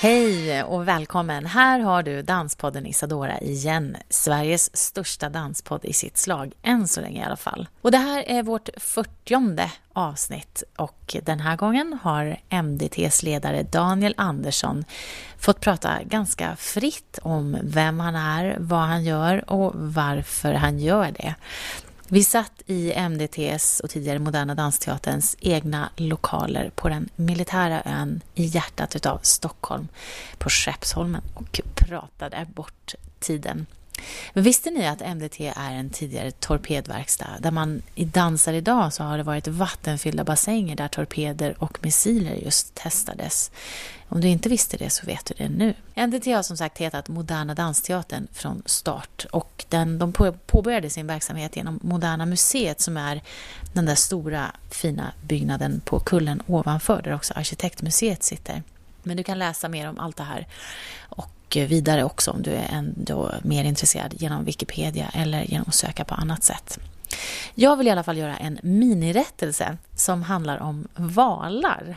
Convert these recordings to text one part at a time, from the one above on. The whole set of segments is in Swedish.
Hej och välkommen! Här har du Danspodden Isadora igen. Sveriges största danspodd i sitt slag, än så länge i alla fall. Och det här är vårt 40 avsnitt och den här gången har MDTs ledare Daniel Andersson fått prata ganska fritt om vem han är, vad han gör och varför han gör det. Vi satt i MDTs och tidigare Moderna Dansteaterns egna lokaler på den militära ön i hjärtat utav Stockholm på Skeppsholmen och pratade bort tiden. Men visste ni att MDT är en tidigare torpedverkstad där man i dansar idag så har det varit vattenfyllda bassänger där torpeder och missiler just testades. Om du inte visste det så vet du det nu. MDT har som sagt hetat Moderna Dansteatern från start och den, de påbörjade sin verksamhet genom Moderna Museet som är den där stora fina byggnaden på kullen ovanför där också Arkitektmuseet sitter. Men du kan läsa mer om allt det här och och vidare också om du är ändå mer intresserad genom Wikipedia eller genom att söka på annat sätt. Jag vill i alla fall göra en minirättelse som handlar om valar.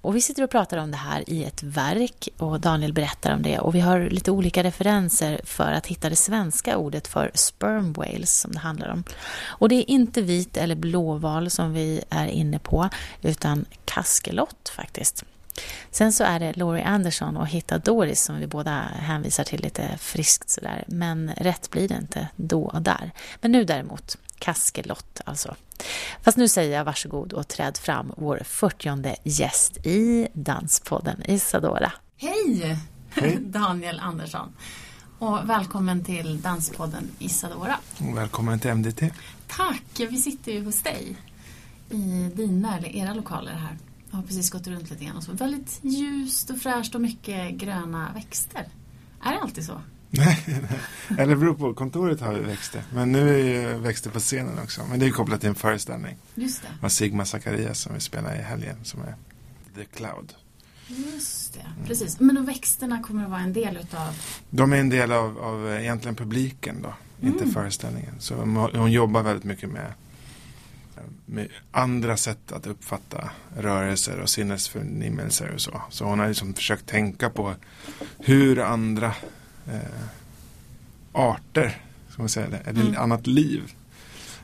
Och vi sitter och pratar om det här i ett verk och Daniel berättar om det och vi har lite olika referenser för att hitta det svenska ordet för sperm whales som det handlar om. Och det är inte vit eller blåval som vi är inne på utan kaskelott faktiskt. Sen så är det Laurie Anderson och Hitta Doris som vi båda hänvisar till lite friskt sådär. Men rätt blir det inte då och där. Men nu däremot, kaskelott alltså. Fast nu säger jag varsågod och träd fram vår 40 gäst i Danspodden, Isadora. Hej! Hej. Daniel Andersson. Och välkommen till Danspodden Isadora. Välkommen till MDT. Tack! Vi sitter ju hos dig i dina, eller era lokaler här. Har precis gått runt lite grann och så. Väldigt ljust och fräscht och mycket gröna växter. Är det alltid så? Nej, eller det beror på. Kontoret har ju växter. Men nu är det växter på scenen också. Men det är kopplat till en föreställning. Just det. Av Sigma Zacharias som vi spelar i helgen. Som är The Cloud. Just det, mm. precis. Men och växterna kommer att vara en del utav? De är en del av, av egentligen publiken då. Mm. Inte föreställningen. Så hon jobbar väldigt mycket med med andra sätt att uppfatta rörelser och sinnesförnimmelser och så. Så hon har liksom försökt tänka på hur andra eh, arter, ska man säga det, eller mm. annat liv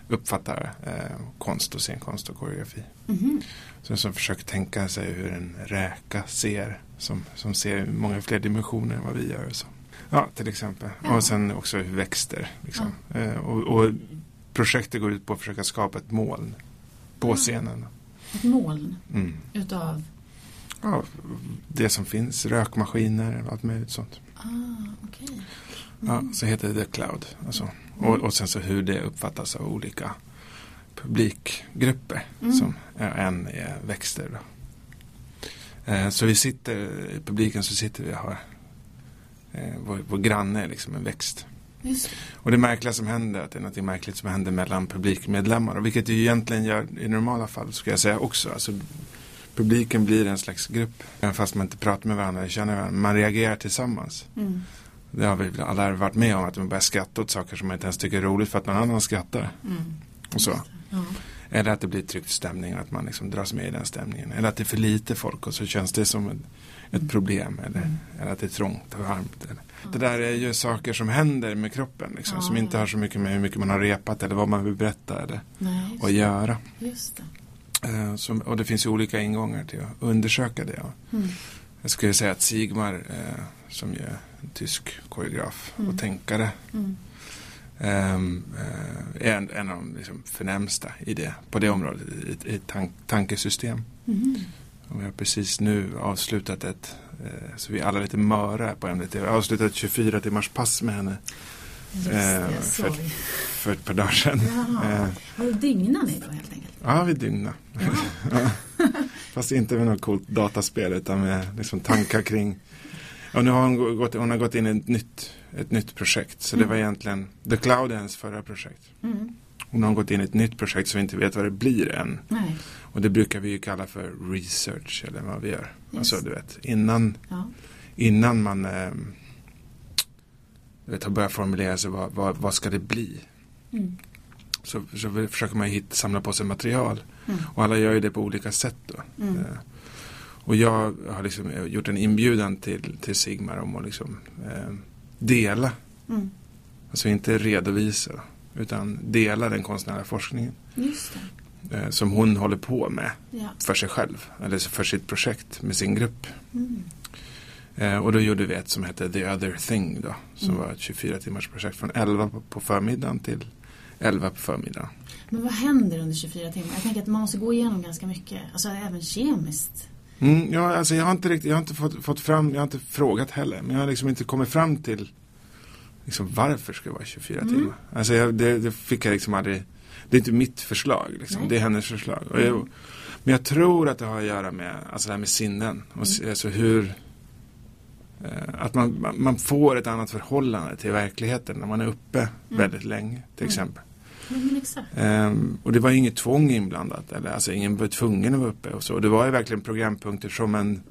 uppfattar eh, konst och scenkonst och koreografi. Mm. Så som försöker tänka sig hur en räka ser, som, som ser många fler dimensioner än vad vi gör. Och så. Ja, till exempel. Ja. Och sen också hur växter. Liksom. Ja. Eh, och, och, projektet går ut på att försöka skapa ett moln på scenen. Ett moln mm. utav? Ja, det som finns, rökmaskiner och allt möjligt sånt. Ah, okay. Mm. Ja, så heter det The Cloud. Alltså. Och, och sen så hur det uppfattas av olika publikgrupper mm. som en är växter. Då. Eh, så vi sitter, i publiken så sitter vi och har eh, vår, vår granne är liksom en växt. Och det märkliga som händer, att det är något märkligt som händer mellan publikmedlemmar. Och vilket det egentligen gör i normala fall, ska jag säga också. Alltså, publiken blir en slags grupp. Även fast man inte pratar med varandra känner varandra. Man reagerar tillsammans. Mm. Det har vi alla varit med om, att man börjar skratta åt saker som man inte ens tycker är roligt för att någon annan skrattar. Mm. Och så. Ja. Eller att det blir tryckt stämning och att man liksom dras med i den stämningen. Eller att det är för lite folk och så känns det som ett problem. Eller, mm. eller att det är trångt och varmt. Eller. Det där är ju saker som händer med kroppen liksom, ja, som inte har så mycket med hur mycket man har repat eller vad man vill berätta eller Nej, och göra. Just det. Uh, som, och det finns ju olika ingångar till att undersöka det. Mm. Jag skulle säga att Sigmar uh, som ju är en tysk koreograf mm. och tänkare um, uh, är en, en av de liksom förnämsta i det, på det området, i ett tank, tankesystem. Mm. Och vi har precis nu avslutat ett Eh, så vi är alla lite möra på ämnet. Jag avslutade ett 24 timmars pass med henne. Eh, för, för ett par dagar sedan. Jaha. Eh, dygnar ni då helt enkelt? Ja, vi dygnar. ja. Fast inte med något coolt dataspel utan med liksom tankar kring Och nu har hon gått, hon har gått in i ett nytt, ett nytt projekt. Så mm. det var egentligen The Cloud är hennes förra projekt. Mm. Hon har gått in i ett nytt projekt som vi inte vet vad det blir än. Nej. Och det brukar vi ju kalla för research eller vad vi gör. Yes. Alltså du vet innan, ja. innan man eh, vet, har börjat formulera sig vad, vad, vad ska det bli. Mm. Så, så försöker man hitta, samla på sig material. Mm. Och alla gör ju det på olika sätt då. Mm. Eh, och jag har liksom gjort en inbjudan till, till Sigmar om att liksom, eh, dela. Mm. Alltså inte redovisa utan dela den konstnärliga forskningen. Eh, som hon håller på med ja. för sig själv. Eller för sitt projekt med sin grupp. Mm. Eh, och då gjorde vi ett som hette The Other Thing då. Som mm. var ett 24 timmars projekt från 11 på förmiddagen till 11 på förmiddagen. Men vad händer under 24 timmar? Jag tänker att man måste gå igenom ganska mycket. Alltså även kemiskt. Mm, ja, alltså jag har inte riktigt, jag har inte fått, fått fram, jag har inte frågat heller. Men jag har liksom inte kommit fram till liksom, varför ska det vara 24 mm. timmar. Alltså jag, det, det, fick jag liksom aldrig, det är inte mitt förslag. Liksom. Det är hennes förslag. Mm. Jag, men jag tror att det har att göra med alltså det här med sinnen. Och, mm. Alltså hur, eh, att man, man får ett annat förhållande till verkligheten när man är uppe mm. väldigt länge till mm. exempel. Um, och det var inget tvång inblandat. Eller, alltså ingen var tvungen att vara uppe och så. Det var ju verkligen programpunkter som en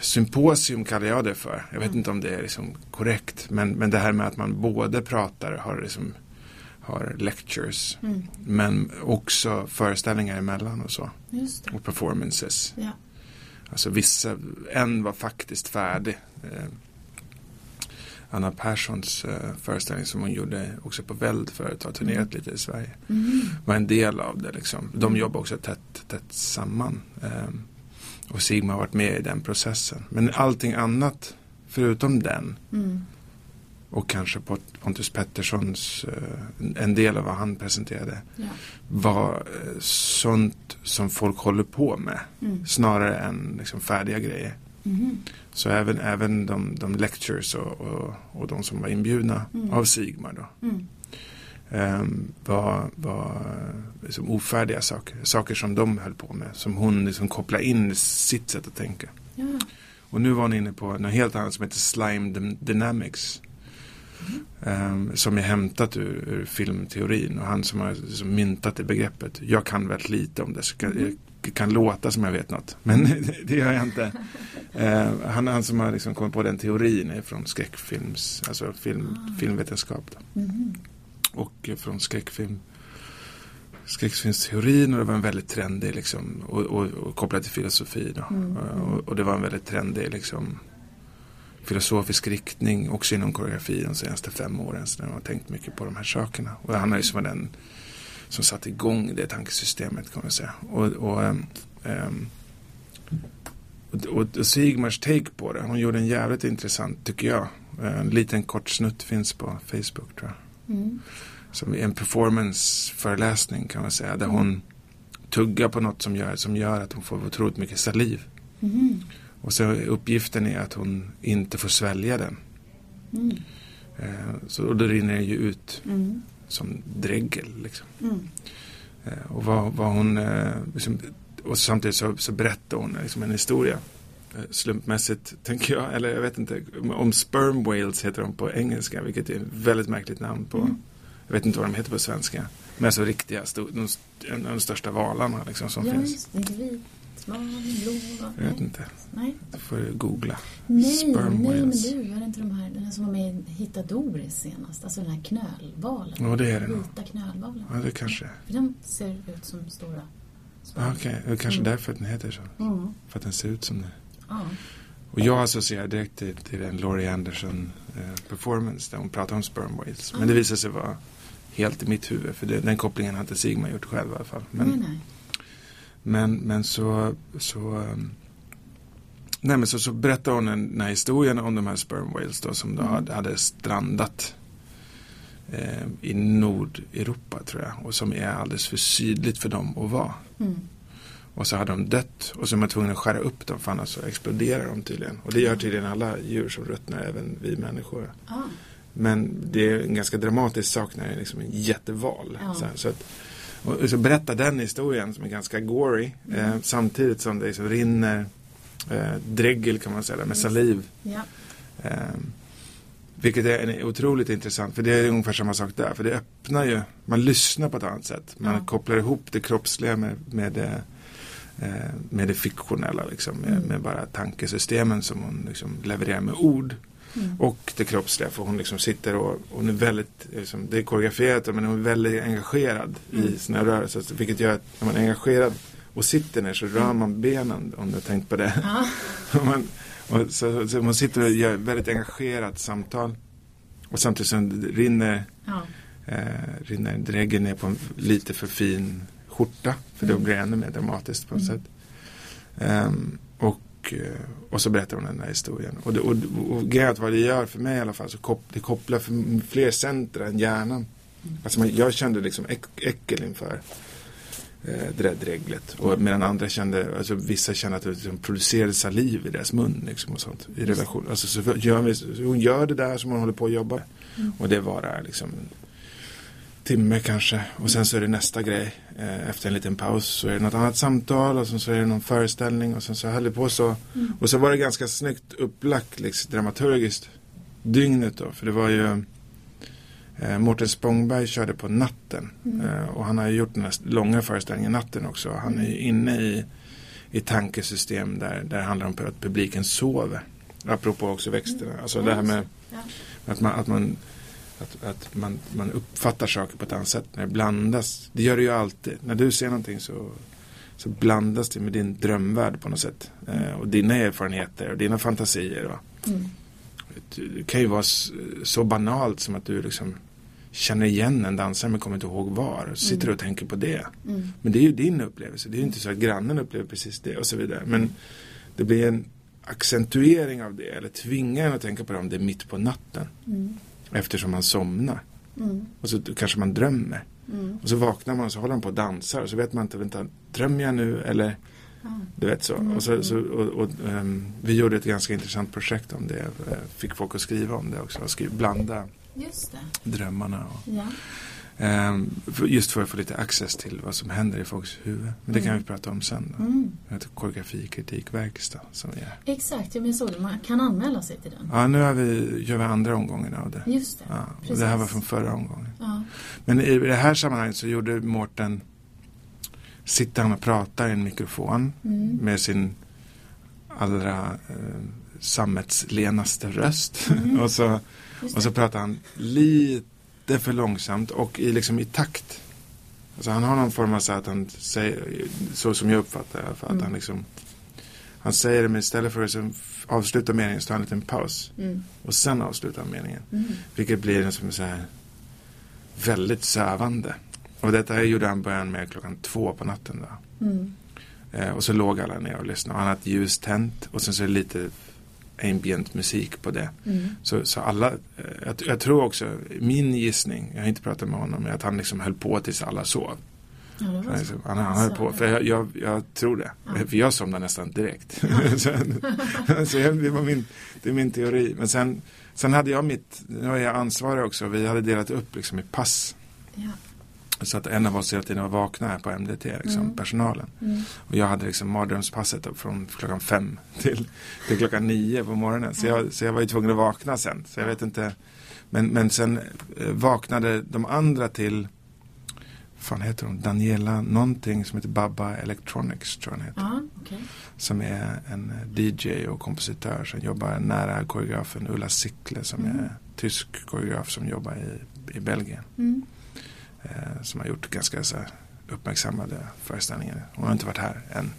symposium kallar jag det för. Jag vet mm. inte om det är liksom korrekt. Men, men det här med att man både pratar, har, liksom, har lectures. Mm. Men också föreställningar emellan och så. Och performances. Ja. Alltså vissa, en var faktiskt färdig. Eh, Anna Perssons uh, föreställning som hon gjorde också på Väld förut, har turnerat mm. lite i Sverige. Mm. Var en del av det liksom. De mm. jobbar också tätt, tätt samman. Um, och Sigma har varit med i den processen. Men allting annat förutom den mm. Och kanske Pontus Petterssons, uh, en del av vad han presenterade ja. var uh, sånt som folk håller på med. Mm. Snarare än liksom, färdiga grejer. Mm. Så även, även de, de lectures och, och, och de som var inbjudna mm. av Sigmar då. Um, var, var liksom ofärdiga saker. Saker som de höll på med. Som hon liksom kopplade in i sitt sätt att tänka. Ja. Och nu var hon inne på något helt annat som heter Slime Dynamics. Um, som är hämtat ur, ur, filmteorin och han som har liksom myntat det begreppet. Jag kan väldigt lite om det så kan, mm kan låta som jag vet något. Men det gör jag inte. Eh, han, han som har liksom kommit på den teorin är från skräckfilms, alltså film, ah. filmvetenskap. Mm. Och från skräckfilm skräckfilmsteorin och det var en väldigt trendig liksom och, och, och kopplat till filosofi då. Mm. Och, och, det var en väldigt trendig liksom filosofisk riktning också inom koreografi de senaste fem åren. Så de har tänkt mycket på de här sakerna. Och han är ju som den som satte igång det tankesystemet kan man säga. Och, och, um, och, och Sigmars take på det, hon gjorde en jävligt intressant tycker jag. En liten kort snutt finns på Facebook tror jag. Mm. Som en performanceföreläsning kan man säga. Där hon tuggar på något som gör, som gör att hon får otroligt mycket saliv. Mm. Och så uppgiften är att hon inte får svälja den. Mm. Eh, så, och då rinner det ju ut. Mm som dregel. Liksom. Mm. Eh, och vad, vad hon, eh, liksom, och samtidigt så, så berättar hon liksom en historia. Slumpmässigt tänker jag, eller jag vet inte, om sperm whales heter de på engelska, vilket är ett väldigt märkligt namn på, mm. jag vet inte vad de heter på svenska. Men alltså riktiga, de, av de största valarna liksom, som ja, finns. Jag vet inte. Nej. Du får googla. Nej, Sperm nej men du, det inte de här den som var med i Hitta Doris senast? Alltså den här knölvalen. Ja, det är det Vita knölvalen. Ja, det kanske För den ser ut som stora Okej, okay. det är kanske mm. därför den heter så. Mm. För att den ser ut som det. Ja. Och jag associerar direkt till, till en Laurie Anderson eh, performance där hon pratar om sperm whales. Men det visar sig vara helt i mitt huvud. För det, den kopplingen har inte Sigma gjort själv i alla fall. Men, nej, nej. Men, men så, så, um, nej, men så, så berättar hon den här historien om de här sperm whales då, som då mm. hade, strandat eh, i Nordeuropa tror jag. Och som är alldeles för sydligt för dem att vara. Mm. Och så hade de dött och så är man tvungen att skära upp dem för annars så exploderar de tydligen. Och det gör tydligen alla djur som ruttnar, även vi människor. Ah. Men det är en ganska dramatisk sak när det är liksom en jätteval. Ah. Så, så att, och så berätta den historien som är ganska gory. Mm. Eh, samtidigt som det liksom rinner eh, dregel kan man säga, med saliv. Ja. Eh, vilket är otroligt intressant för det är ungefär samma sak där. För det öppnar ju, man lyssnar på ett annat sätt. Man Ja. kopplar ihop det kroppsliga med, med, det, eh, med det fiktionella. Liksom, med, Mm. med bara tankesystemen som hon liksom levererar med ord. Mm. Och det kroppsliga för hon liksom sitter och hon är väldigt, liksom, det är koreograferat men hon är väldigt engagerad Mm. i sina rörelser. Så Vilket gör att när man är engagerad och sitter ner så rör man benen om du har tänkt på det. Och man, och så, så man sitter och gör väldigt engagerat samtal. Och samtidigt som det rinner, Ja. eh, rinner dräggen ner på en lite för fin skjorta. För då Mm. blir det ännu mer dramatiskt på något Mm. sätt. Ehm, och, eh, och så berättar hon den här historien. Och, det, och, och att vad det gör för mig i alla fall så kop, det kopplar för fler centra än hjärnan. Alltså man, jag kände liksom äck, äckel inför eh, det där dreglet. Och medan andra kände, alltså vissa kände att det liksom producerade saliv i deras mun. Liksom och sånt, I relation. Alltså, så gör vi, så hon gör det där som hon håller på att jobba. Mm. Och det varar liksom en timme kanske. Och sen så är det nästa grej. Eh, efter en liten paus så är det något annat samtal och sen så är det någon föreställning och sen så höll det på så. Mm. Och så var det ganska snyggt upplagt liksom, dramaturgiskt. Dygnet då. För det var ju eh, Mårten Spångberg körde på natten. Mm. Eh, och han har ju gjort den här långa föreställningen natten också. Han är ju inne i, i tankesystem där, där det handlar om att publiken sover. Apropå också växterna. Alltså det här med Ja. att man, att man att, att man, man uppfattar saker på ett annat sätt när det blandas. Det gör det ju alltid. När du ser någonting så, så blandas det med din drömvärld på något sätt. Eh, och dina erfarenheter och dina fantasier. Mm. det kan ju vara s- så banalt som att du liksom känner igen en dansare men kommer inte ihåg var. Och så sitter och tänker på det. Mm. Men det är ju din upplevelse. Det är ju inte så att grannen upplever precis det och så vidare. Men det blir en accentuering av det. Eller tvingar en att tänka på det om det är mitt på natten. Mm. Eftersom man somnar. Mm. Och så kanske man drömmer. Mm. Och så vaknar man och så håller man på och dansar. Och så vet man inte, vänta, drömmer jag nu eller? Ja. Du vet så. Mm. Och så, så och, och, ehm, vi gjorde ett ganska intressant projekt om det. Eh, Fick folk att skriva om det också. Skriva, blanda drömmarna. Och, Ja. Ehm, just för att få lite access till vad som händer i folks huvud. Men det kan Mm. vi prata om sen. Då. Mm. Koreografi, kritik, verkstad. Som vi är. Exakt, jag såg det. Man kan anmäla sig till den. Ja, nu har vi, gör vi andra omgången av det. Just det. Ja, och det här var från förra omgången. Ja. Men i det här sammanhanget så gjorde Mårten Sitter han och pratar i en mikrofon Mm. med sin allra eh, sammetslenaste röst. Mm. och, så, och så pratar han lite för långsamt och i, liksom i takt. Alltså han har någon form av så att han säger, så som jag uppfattar det, att Mm. han liksom han säger det men istället för att liksom avsluta meningen så tar han en liten paus. Mm. Och sen avslutar han meningen. Mm. Vilket blir som så här väldigt sövande. Och detta här gjorde han början med klockan två på natten. Då. Mm. Eh, och så låg alla ner och lyssnade. Och han hade ett ljus tänt och sen så är det lite ambient musik på det. Mm. Så, så alla, eh, jag, jag tror också, min gissning, jag har inte pratat med honom, är att han liksom höll på tills alla sov. Ja, så. liksom, han, han höll på, för jag, jag, jag tror det. Ja. För jag somnade nästan direkt. så, så jag, det, var min, det är min teori. Men sen, sen hade jag mitt, nu var jag ansvarig också, vi hade delat upp liksom i pass. Så att en av oss hela tiden var vakna här på MDT, liksom, Mm. personalen. Mm. Och jag hade liksom mardrömspasset från klockan fem till, till klockan nio på morgonen. Så jag, så jag var ju tvungen att vakna sen. Så jag vet inte. Men, men sen eh, vaknade de andra till, fan heter hon, Daniela någonting som heter Baba Electronics tror jag heter. Okej. Som är en eh, DJ och kompositör som jobbar nära koreografen Ulla Sickle som Mm. är tysk koreograf som jobbar i, i Belgien. Mm. Eh, som har gjort ganska så uppmärksammade föreställningar. Hon har inte varit här än.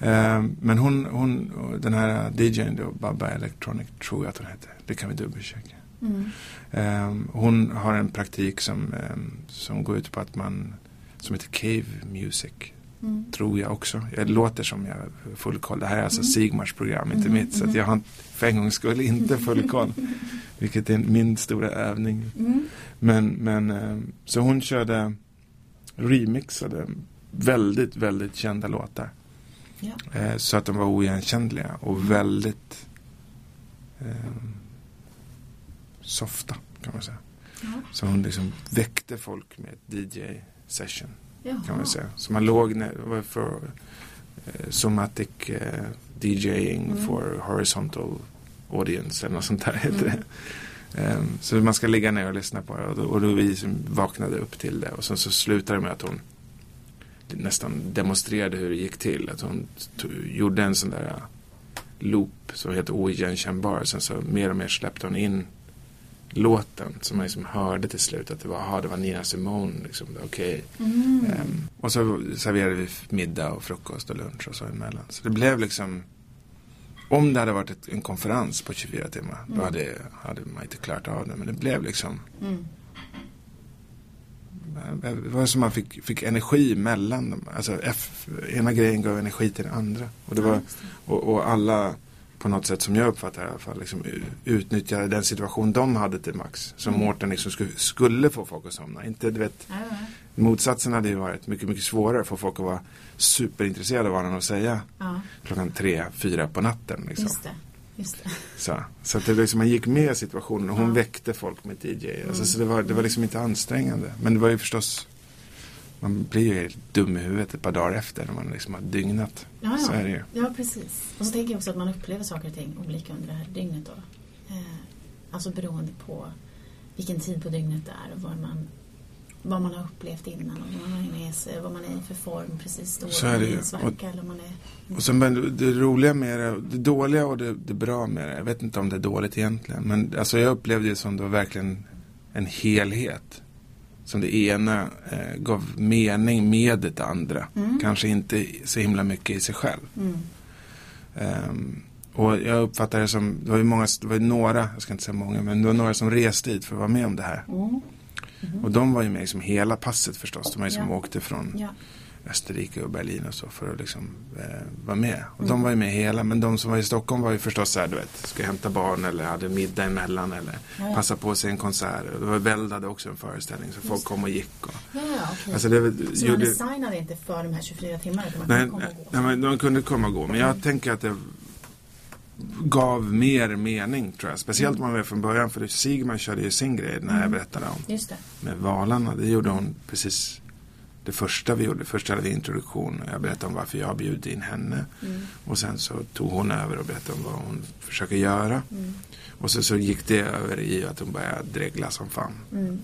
Eh, men hon, hon, den här DJn då, Baba Electronic tror jag att hon heter. Det kan vi dubbelchecka. Mm. Eh, hon har en praktik som, eh, som går ut på att man, som heter Cave Music. Mm. Tror jag också. Jag låter som jag har full koll. Det här är alltså Mm. Sigmars program, inte Mm, mitt. Så att mm. jag har för en gångs skull inte full koll. Vilket är min stora övning. Mm. Men, men eh, så hon körde remixade väldigt, väldigt kända låtar. Ja. Eh, så att de var oigenkännliga och väldigt eh, softa kan man säga. Ja. Så hon liksom väckte folk med ett DJ-session kan man säga. Så man låg ner, för eh, somatic eh, DJing mm. for horizontal audience eller något sånt där heter mm. det. Um, så man ska ligga ner och lyssna på det och då, och då vi vaknade upp till det och sen så slutade det med att hon nästan demonstrerade hur det gick till. Att hon gjorde en sån där loop som heter oigenkännbar. Sen så mer och mer släppte hon in låten som man liksom hörde till slut att det var, aha, det var Nina Simone. Liksom, Okej. Okay. Mm. Um, och så serverade vi middag och frukost och lunch och så emellan. Så det blev liksom om det hade varit ett, en konferens på 24 timmar mm. då hade, hade man inte klarat av det. Men det blev liksom mm. Det var som man fick, fick energi mellan dem. Alltså F, ena grejen gav energi till den andra. Och, det var, och, och alla på något sätt som jag uppfattar i alla fall liksom, utnyttjade den situation de hade till max. Som mm. Mårten liksom skulle, skulle få folk att somna. Inte, du vet, mm. Motsatsen hade ju varit mycket, mycket svårare för folk att vara superintresserade av vad han har att säga mm. klockan tre, fyra på natten. Liksom. Just det. Just det. Så, så att det liksom, man gick med situationen och hon väckte folk med DJ. Alltså, mm. så det var, det var liksom inte ansträngande. Men det var ju förstås man blir ju helt dum i huvudet ett par dagar efter när man liksom har dygnat. Ja, ja. Så är det ju. Ja, precis. Och så tänker jag också att man upplever saker och ting olika under det här dygnet då. Eh, alltså beroende på vilken tid på dygnet det är och vad man, vad man har upplevt innan och vad man, är sig, vad man är i för form precis då. Så är det ju. Och, eller man är... och sen det roliga med det, det dåliga och det, det bra med det. Jag vet inte om det är dåligt egentligen. Men alltså jag upplevde det som det var verkligen en helhet som det ena eh, gav mening med det andra. Mm. Kanske inte så himla mycket i sig själv. Mm. Um, och jag uppfattar det som, det var ju många, det var några, jag ska inte säga många, men det var några som reste dit för att vara med om det här. Mm. Och de var ju med liksom hela passet förstås. De var ju som ja. åkte från ja. Österrike och Berlin och så för att liksom eh, vara med. Och mm. de var ju med hela, men de som var i Stockholm var ju förstås så här, du vet, ska hämta barn eller hade middag emellan eller ja. passa på sig en konsert. Och det var Väld hade också en föreställning så folk kom och gick. Och, ja, okay. alltså det, så gjorde, man designade inte för de här 24 timmarna? Nej, nej, men de kunde komma och gå. Men jag mm. tänker att det gav mer mening tror jag. Speciellt mm. om man var från början. För Sigman körde ju sin grej när mm. jag berättade om Just det. med valarna. Det gjorde hon precis det första vi gjorde. Först hade vi introduktion och jag berättade om varför jag bjöd in henne. Mm. Och sen så tog hon över och berättade om vad hon försöker göra. Mm. Och så, så gick det över i att hon började dregla som fan. Mm.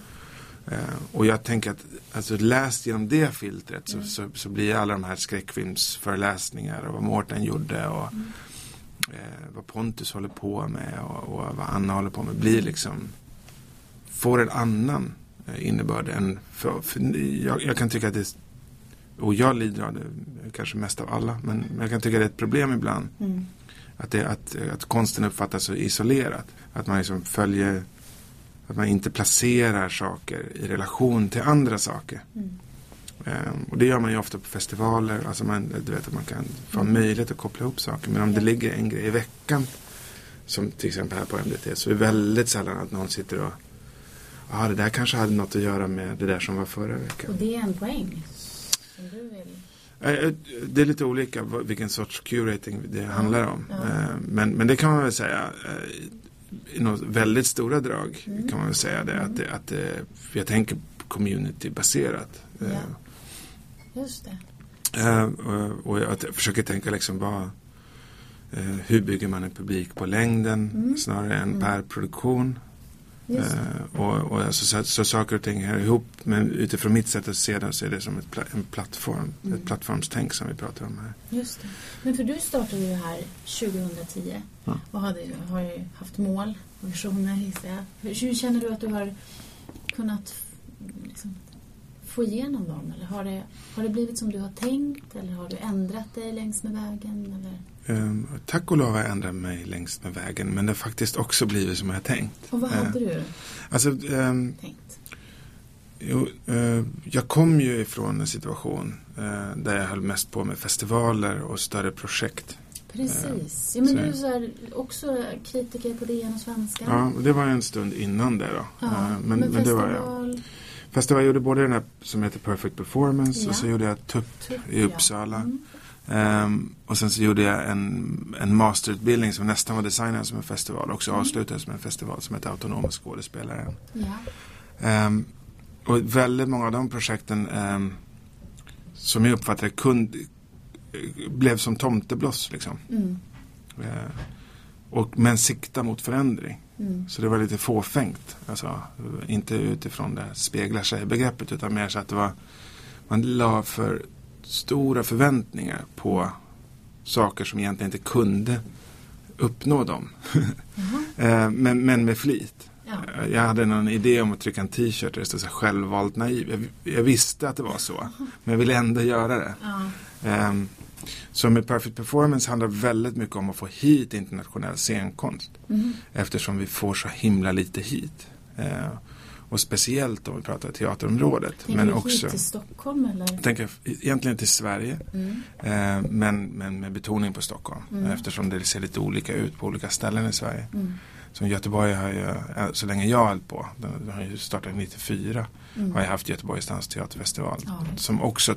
Uh, och jag tänker att alltså, läst genom det filtret så, mm. så, så, blir alla de här skräckfilmsföreläsningar och vad Mårten gjorde och uh, vad Pontus håller på med och, och, vad Anna håller på med blir liksom får en annan innebörd än för, för jag, jag, kan tycka att det och jag lider av det kanske mest av alla men jag kan tycka att det är ett problem ibland. Mm. att, det, att, att konsten uppfattas så isolerat. Att man liksom följer att man inte placerar saker i relation till andra saker. Mm. um, och det gör man ju ofta på festivaler. Alltså man, du vet att man kan få mm. möjlighet att koppla ihop saker. Men om det ligger en grej i veckan som till exempel här på MDT så är det väldigt sällan att någon sitter och ja, det där kanske hade något att göra med det där som var förra veckan. Och det är en poäng som du vill? Eh, eh, det är lite olika vilken sorts curating det handlar om. Ja. Eh, men, men det kan man väl säga i några väldigt stora drag mm. kan man väl säga det. Mm. Att, det, att det, jag tänker communitybaserat. Ja. Just det. Och jag försöker tänka liksom vad hur bygger man en publik på längden mm. snarare än mm. per produktion. Uh, och, och alltså, så, så, saker och ting hör ihop. Men utifrån mitt sätt att se det så är det som ett, en plattform. Mm. Ett plattformstänk som vi pratar om här. Just det. Men för du startade ju här 2010 ja. och hade, har ju haft mål och visioner gissar jag. Hur, hur känner du att du har kunnat liksom, få igenom dem? Eller har det, har det blivit som du har tänkt? Eller har du ändrat dig längs med vägen? Eller? Um, tack och lov har jag ändrat mig längs med vägen. Men det har faktiskt också blivit som jag har tänkt. Och vad hade uh, du alltså, um, tänkt? Jo, uh, jag kom ju ifrån en situation uh, där jag höll mest på med festivaler och större projekt. Precis. Ja, men du är så här, också kritiker på DN och Svenska. Ja, det var en stund innan det då. Ja, men, men, men det var jag. Festival, jag gjorde både den här som heter Perfect Performance ja. och så gjorde jag TUP, TUP i Uppsala. Ja. Mm. Um, och sen så gjorde jag en, en masterutbildning som nästan var designad som en festival. Också mm. avslutades som en festival som heter Autonoma skådespelare. Ja. Um, och väldigt många av de projekten um, som jag uppfattade kund, blev som tomtebloss liksom. Mm. Eh, och, men sikta mot förändring. Mm. Så det var lite fåfängt. Alltså, inte utifrån det speglar sig begreppet utan mer så att det var man la för stora förväntningar på saker som egentligen inte kunde uppnå dem. Mm. men, men med flit. Ja. Jag hade någon idé om att trycka en t-shirt där det stod självvalt naiv. Jag, jag, visste att det var så. Men jag ville ändå göra det. Ja. Um, så med Perfect Performance handlar väldigt mycket om att få hit internationell scenkonst. Mm. Eftersom vi får så himla lite hit. Uh, och speciellt om vi pratar teaterområdet. Tänker men också, till Stockholm eller? Tänker egentligen till Sverige. Mm. Eh, men, men med betoning på Stockholm. Mm. Eftersom det ser lite olika ut på olika ställen i Sverige. Mm. Som Göteborg har ju, eh, så länge jag har hållit på, den har ju startat 94, mm. har jag haft Göteborgs dansteaterfestival. Ja. Som också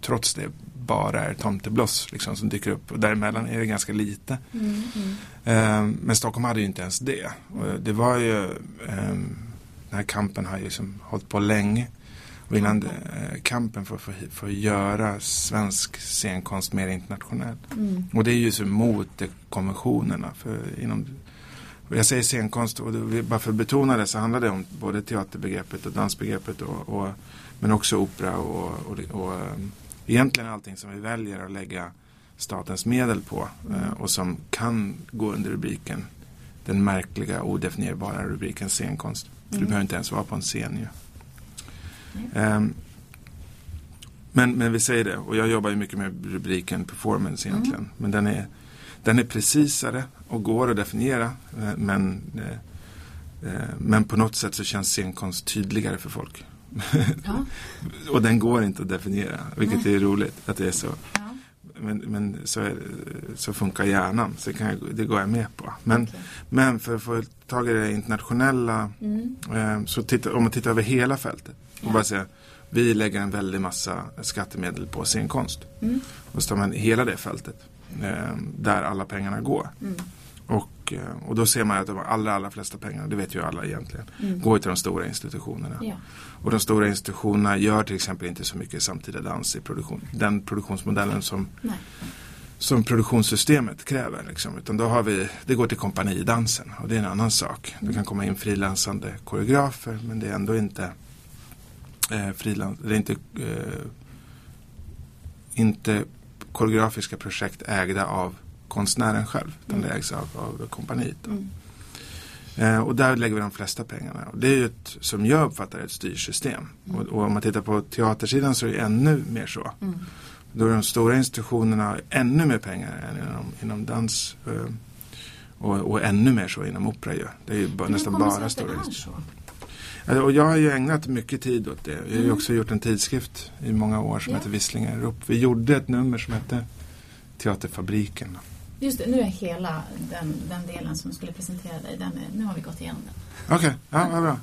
trots det bara är tomtebloss liksom, som dyker upp. Och däremellan är det ganska lite. Mm, mm. Eh, men Stockholm hade ju inte ens det. Och det var ju eh, den här kampen har ju liksom hållit på länge. Och innan eh, kampen för, för, för att göra svensk scenkonst mer internationell. Mm. Och det är ju så mot konventionerna. För inom, jag säger scenkonst och det, bara för att betona det så handlar det om både teaterbegreppet och dansbegreppet och, och men också opera och, och, och um, egentligen allting som vi väljer att lägga statens medel på mm. uh, och som kan gå under rubriken den märkliga odefinierbara rubriken scenkonst. Mm. Du behöver inte ens vara på en scen ju. Um, men, men vi säger det, och jag jobbar ju mycket med rubriken performance egentligen. Mm. Men den är, den är precisare och går att definiera. Eh, men, eh, eh, men på något sätt så känns scenkonst tydligare för folk. Ja. och den går inte att definiera, vilket Nej. är roligt att det är så. Ja men, men så, är, så, funkar hjärnan. Så det, jag, det, går jag med på. Men, okay. men för att få tag i det internationella. Mm. Eh, så titta, om man tittar över hela fältet. Och ja. bara säga, vi lägger en väldig massa skattemedel på scenkonst. Mm. Och så tar man hela det fältet. Eh, där alla pengarna går. Mm. Och, eh, och då ser man att de allra, allra flesta pengarna, det vet ju alla egentligen, mm. går till de stora institutionerna. Ja. Och de stora institutionerna gör till exempel inte så mycket samtida dans i produktion. Den produktionsmodellen som, som produktionssystemet kräver. Liksom. Utan då har vi, det går till kompanidansen och det är en annan sak. Det kan komma in frilansande koreografer men det är ändå inte eh, frilans, det är inte, eh, inte koreografiska projekt ägda av konstnären själv. Utan det ägs av, av kompaniet. Mm. Eh, och där lägger vi de flesta pengarna. Och det är ju ett, som jag uppfattar ett styrsystem. Mm. Och, och, om man tittar på teatersidan så är det ännu mer så. Mm. Då är de stora institutionerna ännu mer pengar än inom, inom dans. Eh, och, och, ännu mer så inom opera ju. Det är ju bara, nästan bara stora institutioner. Alltså, och jag har ju ägnat mycket tid åt det. Jag har ju mm. också gjort en tidskrift i många år som yeah. heter Visslingar upp. Vi gjorde ett nummer som hette Teaterfabriken. Just det, nu är hela den, den delen som skulle presentera dig, den är, nu har vi gått igenom den. Okej, okay. ja, vad bra.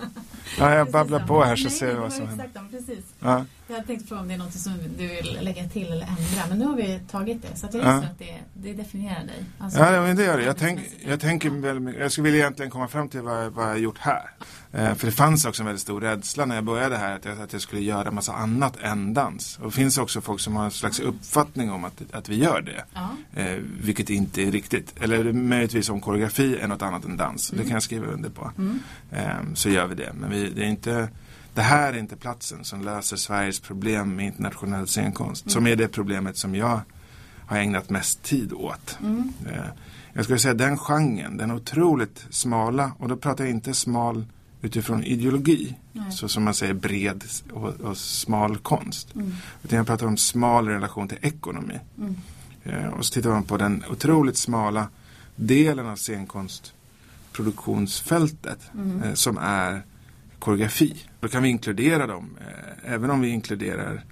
Ja, jag babblar på här så ser vi vad som händer. Precis. Ja. Jag tänkte fråga om det är något som du vill lägga till eller ändra. Men nu har vi tagit det. Så att jag ja. att det, det definierar dig. Alltså, ja, men det gör det. Jag, tänk, jag tänker Jag skulle vilja egentligen komma fram till vad, vad jag har gjort här. Eh, för det fanns också en väldigt stor rädsla när jag började här. Att jag, att jag skulle göra en massa annat än dans. Och det finns också folk som har en slags uppfattning om att, att vi gör det. Eh, vilket inte är riktigt. Eller möjligtvis om koreografi är något annat än dans. Mm. Det kan jag skriva under på. Mm. Eh, så gör vi det. Men vi, det är inte det här är inte platsen som löser Sveriges problem med internationell scenkonst. Mm. Som är det problemet som jag har ägnat mest tid åt. Mm. Eh, jag skulle säga den genren, den otroligt smala, och då pratar jag inte smal utifrån ideologi, Nej. så som man säger bred och, och smal konst. Mm. Utan jag pratar om smal relation till ekonomi. Mm. Eh, och så tittar man på den otroligt smala delen av scenkonstproduktionsfältet mm. eh, som är koreografi. Då kan vi inkludera dem, eh, även om vi inkluderar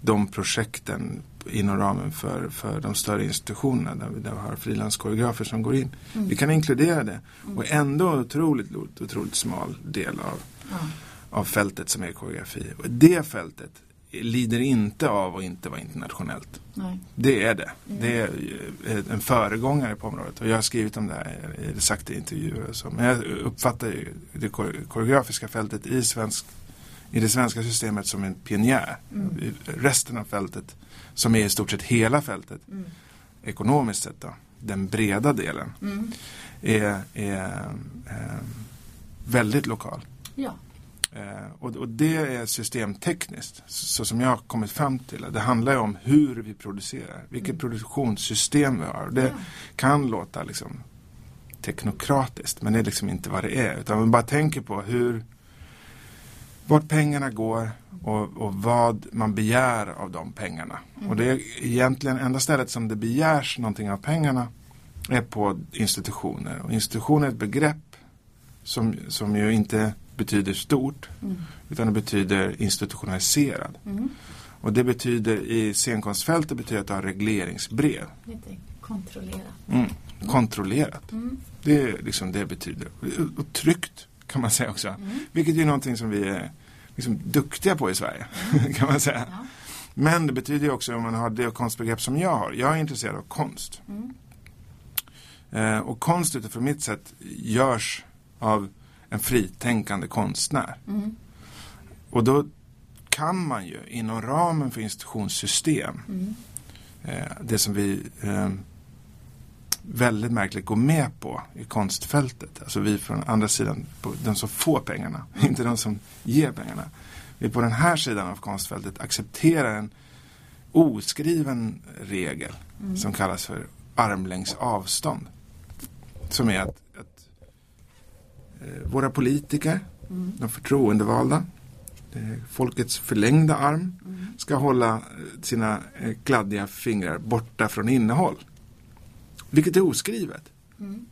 de projekten inom ramen för, för de större institutionerna där vi, där vi har frilanskoreografer som går in. Mm. Vi kan inkludera det mm. och ändå otroligt, otroligt smal del av, ja. av fältet som är koreografi. Och det fältet lider inte av att inte vara internationellt. Nej. Det är det. Mm. Det är en föregångare på området och jag har skrivit om det här, eller sagt i intervjuer och så. Men jag uppfattar ju det koreografiska fältet i svensk i det svenska systemet som en pionjär. Mm. Resten av fältet, som är i stort sett hela fältet, mm. ekonomiskt sett då, den breda delen, mm. är, är eh, väldigt lokal. Ja. Eh, och, och, det är systemtekniskt, så som jag har kommit fram till. Det handlar ju om hur vi producerar, vilket mm. produktionssystem vi har. Det ja. kan låta liksom teknokratiskt, men det är liksom inte vad det är. Utan man bara tänker på hur vart pengarna går och, och, vad man begär av de pengarna. Mm. Och det är egentligen enda stället som det begärs någonting av pengarna är på institutioner. Och institutioner är ett begrepp som, som ju inte betyder stort mm. utan det betyder institutionaliserad. Mm. Och det betyder i scenkonstfältet betyder att har regleringsbrev. Lite kontrollerat. Mm. Kontrollerat. Mm. Det är liksom det betyder. Och tryggt kan man säga också. Mm. Vilket är någonting som vi är liksom duktiga på i Sverige. Kan man säga. Ja. Men det betyder också om man har det konstbegrepp som jag har. Jag är intresserad av konst. Mm. Eh, och konst utifrån mitt sätt görs av en fritänkande konstnär. Mm. Och då kan man ju inom ramen för institutionssystem, mm. eh, det som vi eh, väldigt märkligt går med på i konstfältet, alltså vi från andra sidan, de som får pengarna, inte de som ger pengarna. Vi på den här sidan av konstfältet accepterar en oskriven regel mm. som kallas för armlängds avstånd. Som är att Eh, våra politiker, mm. de förtroendevalda, folkets förlängda arm, mm. ska hålla eh, sina eh, kladdiga fingrar borta från innehåll. Vilket är oskrivet. Mm.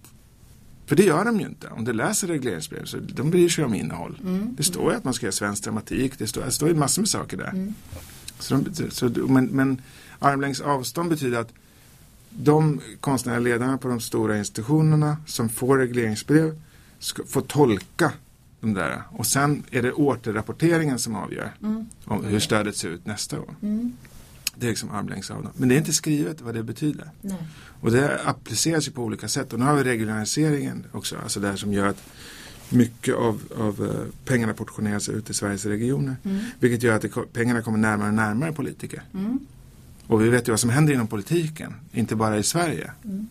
För det gör de ju inte. Om du läser regleringsbrev så de bryr sig om innehåll. Mm. Det står ju att man ska göra svensk dramatik. Det står, det står ju massor med saker där. Mm. Så de, så, men, men armlängds avstånd betyder att de konstnärliga ledarna på de stora institutionerna som får regleringsbrev ska får tolka de där. Och sen är det återrapporteringen som avgör mm. om hur stödet ser ut nästa år. Det är liksom armlängds avstånd. Men det är inte skrivet vad det betyder. Nej. Och det appliceras ju på olika sätt. Och nu har vi regionaliseringen också. Alltså det som gör att mycket av, av uh, pengarna portioneras ut i Sveriges regioner. Mm. Vilket gör att det, pengarna kommer närmare och närmare politiker. Mm. Och vi vet ju vad som händer inom politiken. Inte bara i Sverige. Mm.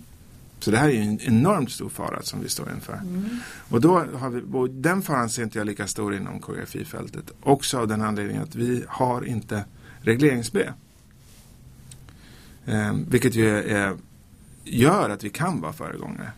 Så det här är ju en enormt stor fara som vi står inför. Mm. Och då har vi, och den faran ser inte jag lika stor inom koreografifältet. Också av den anledningen att vi har inte regleringsbrev. Eh, vilket ju är, gör att vi kan vara föregångare.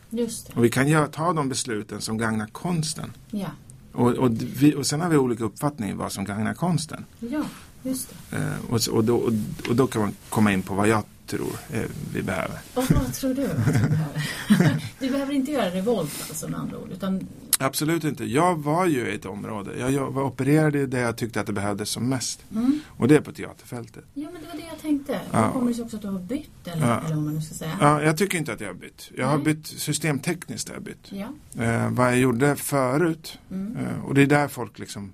Och vi kan ta de besluten som gagnar konsten. Ja. Och, och, vi, och sen har vi olika uppfattningar vad som gagnar konsten. Ja, just det. Eh, och, och, då, och, och då kan man komma in på vad jag tror eh, vi behöver. Och vad tror du att vi behöver? du behöver inte göra revolt alltså med andra ord. Utan... Absolut inte. Jag var ju i ett område. Jag, jag var opererad i det jag tyckte att det behövdes som mest. Mm. Och det är på teaterfältet. Ja men det var det jag tänkte. Ja. Då kommer det sig också att du har bytt eller, ja. eller vad man nu ska säga. Ja, jag tycker inte att jag har bytt. Jag Nej. har bytt systemtekniskt. Har jag bytt. Ja. Eh, vad jag gjorde förut. Mm. Eh, och det är där folk liksom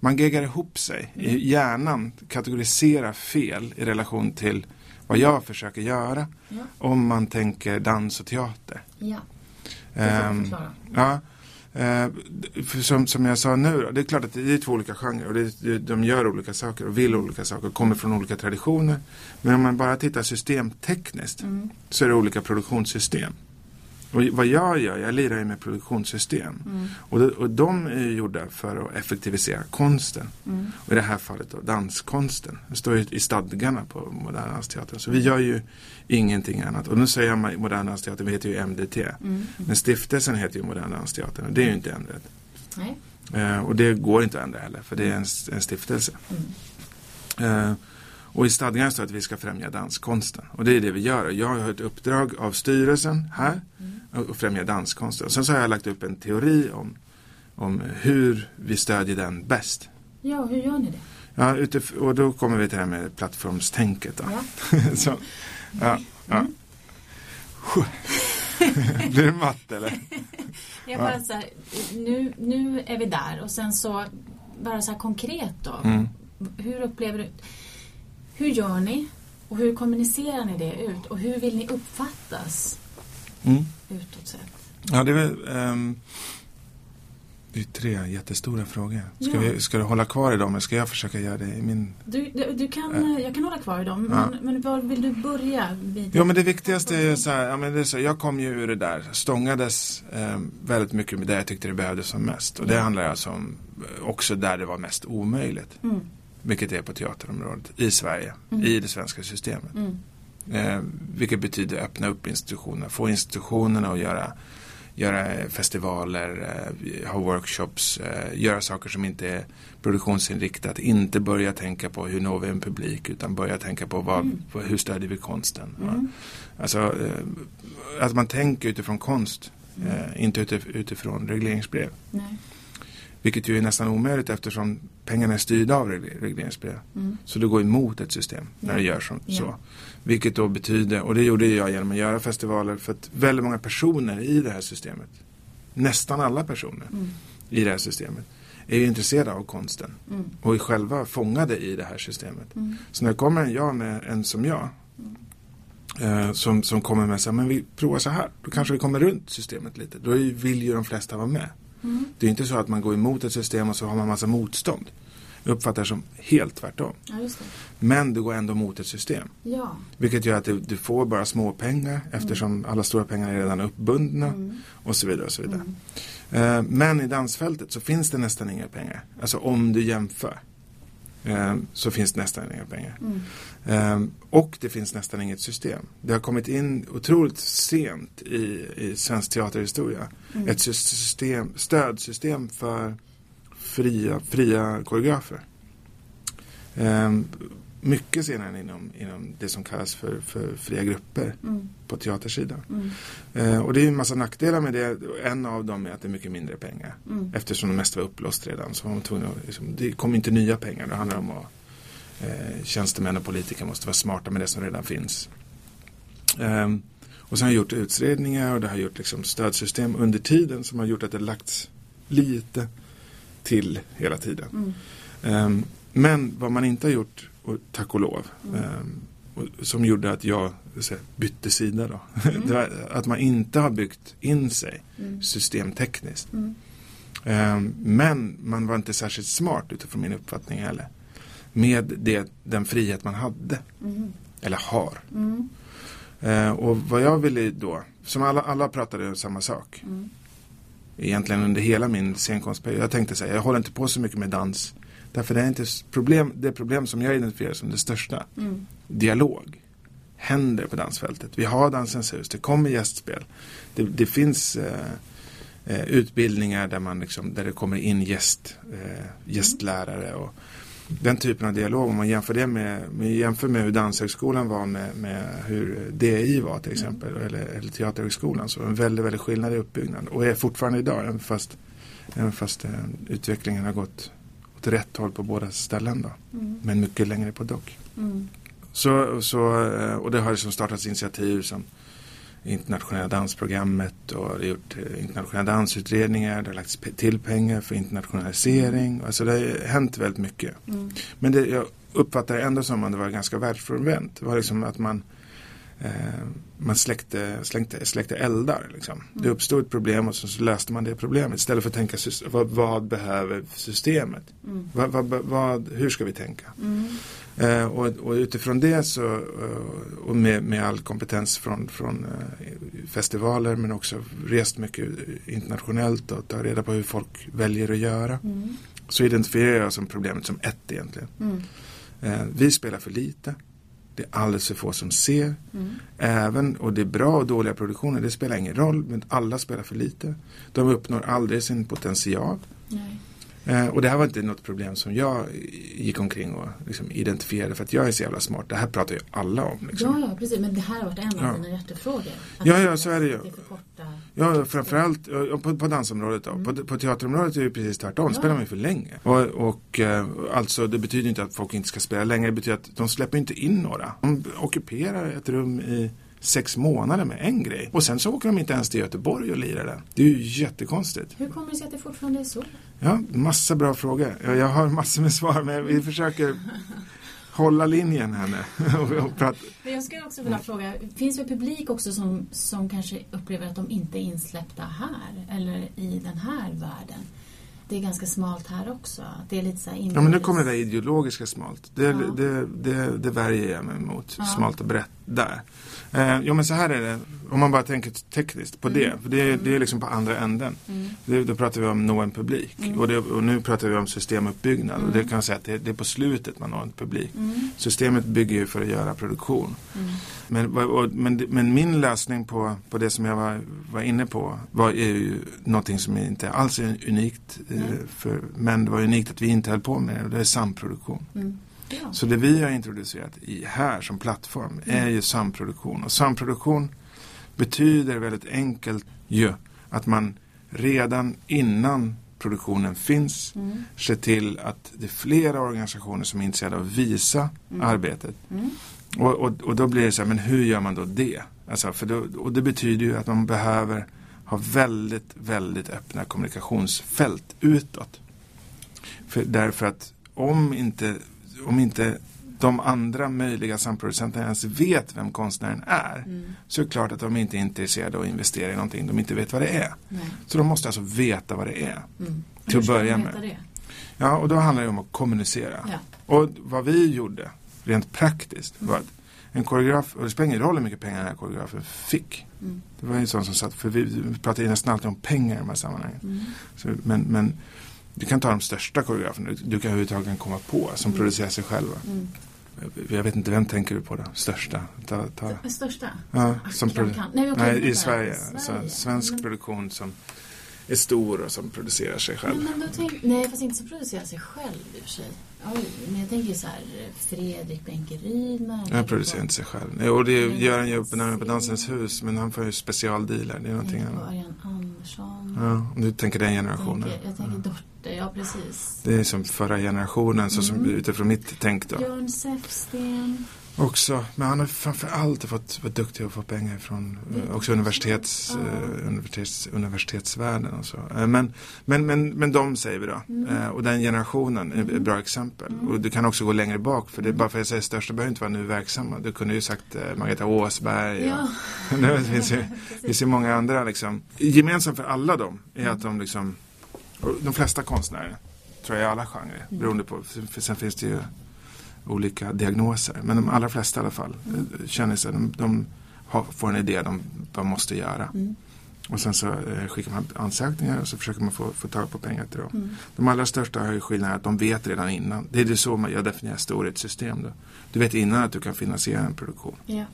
man geggar ihop sig mm. i hjärnan, kategoriserar fel i relation till vad jag försöker göra. Ja. Om man tänker dans och teater. Ja, det um, ja. Uh, som, som jag sa nu, det är klart att det är två olika genrer och det, de gör olika saker och vill olika saker kommer från olika traditioner. Men om man bara tittar systemtekniskt mm. så är det olika produktionssystem. Och vad jag gör, jag lirar ju med produktionssystem. Mm. Och, de, och de är gjorda för att effektivisera konsten. Mm. Och i det här fallet då danskonsten. Det står ju i stadgarna på Moderna Dansteatern. Så vi gör ju ingenting annat. Och nu säger jag Moderna Dansteatern, vi heter ju MDT. Mm. Men stiftelsen heter ju Moderna Dansteatern och det är ju inte ändrat. Eh, och det går inte att ändra heller för det är en, en stiftelse. Mm. Eh, och i stadgarna står att vi ska främja danskonsten. Och det är det vi gör. Jag har ett uppdrag av styrelsen här mm. Att främja danskonsten. Sen så har jag lagt upp en teori om, om hur vi stödjer den bäst. Ja, hur gör ni det? Ja, utif- och då kommer vi till det här med plattformstänket. Då. Ja. så, ja, ja. Mm. Blir det matt eller? Jag bara så här, nu, nu är vi där och sen så bara så här konkret då. Mm. Hur upplever du hur gör ni? Och hur kommunicerar ni det ut? Och hur vill ni uppfattas mm. Utåt sett? Ja, det är väl, um, Det är tre jättestora frågor. Ska, ja. vi, ska du hålla kvar i dem eller ska jag försöka göra det i min... Du, du kan, äh. Jag kan hålla kvar i dem, ja. men, men var vill du börja? Vid jo, men det viktigaste är så här, ja, men det är så, jag kom ju ur det där, stångades eh, väldigt mycket med det jag tyckte det behövdes som mest. Och det handlar alltså om eh, också där det var mest omöjligt. Mm. Vilket är på teaterområdet i Sverige, mm. i det svenska systemet. Mm. Eh, vilket betyder öppna upp institutionerna, få institutionerna att göra göra festivaler, eh, ha workshops, eh, göra saker som inte är produktionsinriktat. Inte börja tänka på hur når vi en publik utan börja tänka på vad, mm. hur stödjer vi konsten. Mm. Alltså eh, att man tänker utifrån konst, mm. inte utifrån regleringsbrev. Nej. Vilket ju är nästan omöjligt eftersom pengarna är styrda av regleringsbrev. Mm. Så du går emot ett system när ja. du gör som, ja. så. Vilket då betyder, och det gjorde jag genom att göra festivaler, för att väldigt många personer i det här systemet, nästan alla personer mm. i det här systemet, är ju intresserade av konsten mm. och är själva fångade i det här systemet. Mm. Så när det kommer en jag med en som jag, eh, som, som kommer med sig, men vi provar så här, då kanske vi kommer runt systemet lite. Då vill ju de flesta vara med. Mm. Det är inte så att man går emot ett system och så har man massa motstånd. Uppfattar det som helt tvärtom. Ja, Men du går ändå mot ett system. Ja. Vilket gör att du, du får bara små pengar eftersom mm. alla stora pengar är redan uppbundna mm. och så vidare. Och så vidare. Mm. Uh, men i dansfältet så finns det nästan inga pengar. Alltså om du jämför. Uh, så finns det nästan inga pengar. Uh, och det finns nästan inget system. Det har kommit in otroligt sent i, i svensk teaterhistoria. Mm. Ett system, stödsystem för fria, fria koreografer. Um, mycket senare inom, inom det som kallas för, för fria grupper mm. på teatersidan. Mm. Uh, och det är en massa nackdelar med det. En av dem är att det är mycket mindre pengar. Mm. Eftersom det mesta var upplåst redan. Så var man tvungen att, liksom, det kommer inte nya pengar. Det handlar om att uh, tjänstemän och politiker måste vara smarta med det som redan finns. Um, och sen har jag gjort utredningar och det har gjort liksom stödsystem under tiden som har gjort att det lagts lite till hela tiden. Mm. Men vad man inte har gjort, och tack och lov, mm. um, och, som gjorde att jag säga, bytte sida då. Mm. att man inte har byggt in sig mm. systemtekniskt. Um, men man var inte särskilt smart utifrån min uppfattning heller. Med det, den frihet man hade. Mm. Eller har. Uh, och vad jag ville då, som alla, alla pratade om samma sak. Mm egentligen under hela min scenkonstperiod. Jag tänkte säga, jag håller inte på så mycket med dans. Därför det är inte problem, det problem som jag identifierar som det största. Mm. Dialog händer på dansfältet. Vi har Dansens hus, det kommer gästspel. Det, det finns eh, eh, utbildningar där, man liksom, där det kommer in gäst, eh, gästlärare. Och, den typen av dialog, om man jämför det med, med, jämför med hur Danshögskolan var med, med hur DI var till exempel, mm. eller, eller Teaterhögskolan, så en väldigt, väldigt skillnad i uppbyggnad och är fortfarande idag, även fast, även fast eh, utvecklingen har gått åt rätt håll på båda ställen då, mm. men mycket längre på dock. Mm. Så, så, eh, och det har liksom startats initiativ som internationella dansprogrammet och gjort eh, internationella dansutredningar. Det har lagts till pengar för internationalisering. Alltså det har hänt väldigt mycket. Mm. Men det, jag uppfattar det ändå som att det var ganska världsfrånvänt. Det var liksom att man man släckte, släckte, släckte eldar. Liksom. Mm. Det uppstod ett problem och så, så, löste man det problemet. Istället för att tänka vad, vad behöver systemet? Mm. Vad, vad, vad, hur ska vi tänka? Mm. Eh, och, och, utifrån det så, eh, och med, med, all kompetens från, från eh, festivaler men också rest mycket internationellt och ta reda på hur folk väljer att göra. Mm. Så identifierar jag som problemet som ett egentligen. Mm. Eh, vi spelar för lite. Det är alldeles för få som ser. Mm. Även, och det är bra och dåliga produktioner, det spelar ingen roll, men alla spelar för lite. De uppnår aldrig sin potential. Nej. Eh, och det här var inte något problem som jag gick omkring och liksom identifierade för att jag är så jävla smart. Det här pratar ju alla om. Liksom. Ja, ja, precis. Men det här har varit en av ja. dina hjärtefrågor. Ja, ja, så är det ju. Ja, framförallt på, på dansområdet då. Mm. På, på teaterområdet är det precis tvärtom. Ja. spelar man ju för länge. Och, och eh, alltså det betyder inte att folk inte ska spela länge. Det betyder att de släpper inte in några. De ockuperar ett rum i sex månader med en grej. Och sen så åker de inte ens till Göteborg och lirar den. Det är ju jättekonstigt. Hur kommer det sig att det fortfarande är så? Ja, massa bra frågor. Jag har massor med svar men vi försöker hålla linjen här nu. jag skulle också vilja fråga, finns det publik också som, som kanske upplever att de inte är insläppta här eller i den här världen? det är ganska smalt här också? det är lite så. Ja, men nu kommer det där ideologiska smalt. Det, ja. det, det, det värjer jag mig emot. Ja. Smalt och brett där. Eh, jo men så här är det, om man bara tänker tekniskt på mm. det. För det, det är liksom på andra änden. Mm. Det, då pratar vi om nå en publik. Mm. Och, det, och, nu pratar vi om systemuppbyggnad. Och det mm. kan jag säga att det, det, är på slutet man når en publik. Mm. Systemet bygger ju för att göra produktion. Mm. Men, och, men, men, min lösning på, på det som jag var, var inne på var är ju någonting som inte alls är unikt. Eh, för, men det var unikt att vi inte höll på med det. Och det är samproduktion. Ja. Så det vi har introducerat i här som plattform mm. är ju samproduktion. Och samproduktion betyder väldigt enkelt ju att man redan innan produktionen finns mm. ser till att det är flera organisationer som är intresserade av att visa mm. arbetet. Mm. Och, och, och, då blir det så här, men hur gör man då det? Alltså, för då, och det betyder ju att man behöver ha väldigt, väldigt öppna kommunikationsfält utåt. För, därför att om inte om inte de andra möjliga samproducenterna ens vet vem konstnären är mm. så är det klart att de inte är intresserade av att investera i någonting de inte vet vad det är. Nej. Så de måste alltså veta vad det är. Mm. Till att börja med. Det? Ja, och då handlar det om att kommunicera. Ja. Och vad vi gjorde rent praktiskt mm. var att en koreograf, och det spelar ingen roll hur mycket pengar den här koreografen fick. Mm. Det var en sån som satt, för vi, pratar nästan alltid om pengar i de här sammanhangen. Mm. Så, men, men du kan ta de största koreograferna du kan överhuvudtaget komma på som mm. producerar sig själva. Mm. Jag vet inte, vem tänker du på då? Största? Ta, ta. Största? Ja, som kan, kan. Nej, Nej i Sverige. Sverige. Så, svensk men... produktion som är stor och som producerar sig själv. Men, men tänk, nej, fast inte som producerar sig själv i och för sig. Oj, men jag tänker så här, Fredrik Benkeryd. Han producerar inte sig själv. Och det gör han ju på, på Dansens hus, men han får ju specialdealar. Det är någonting annat. Ariane Andersson. Ja, om du tänker den generationen. Jag tänker, jag tänker Dorte, ja precis. Det är som förra generationen, så som, mm. utifrån mitt tänk då. Björn Säfsten också. Men han har framförallt fått vara duktig och få pengar från mm. också universitets, mm. universitets, universitetsvärlden och så. Eh, men, men, men, men de säger vi då. Mm. Och den generationen är ett mm. bra exempel. Mm. Och du kan också gå längre bak. För det är bara för att jag säger största behöver inte vara nu verksamma. Du kunde ju sagt eh, Margareta Åsberg. Ja. Och, det finns ju, finns ju många andra liksom. Gemensamt för alla dem är att de liksom, de flesta konstnärer tror jag i alla genrer. Beroende på, för sen finns det ju olika diagnoser. Men de allra flesta i alla fall mm. känner sig, de, de har, får en idé de vad måste göra. Mm. Och sen så eh, skickar man ansökningar och så försöker man få, få tag på pengar till dem. Mm. De allra största har ju skillnaden att de vet redan innan. Det är det så man, jag definierar storhetssystem. Då. Du vet innan att du kan finansiera en produktion. Yeah.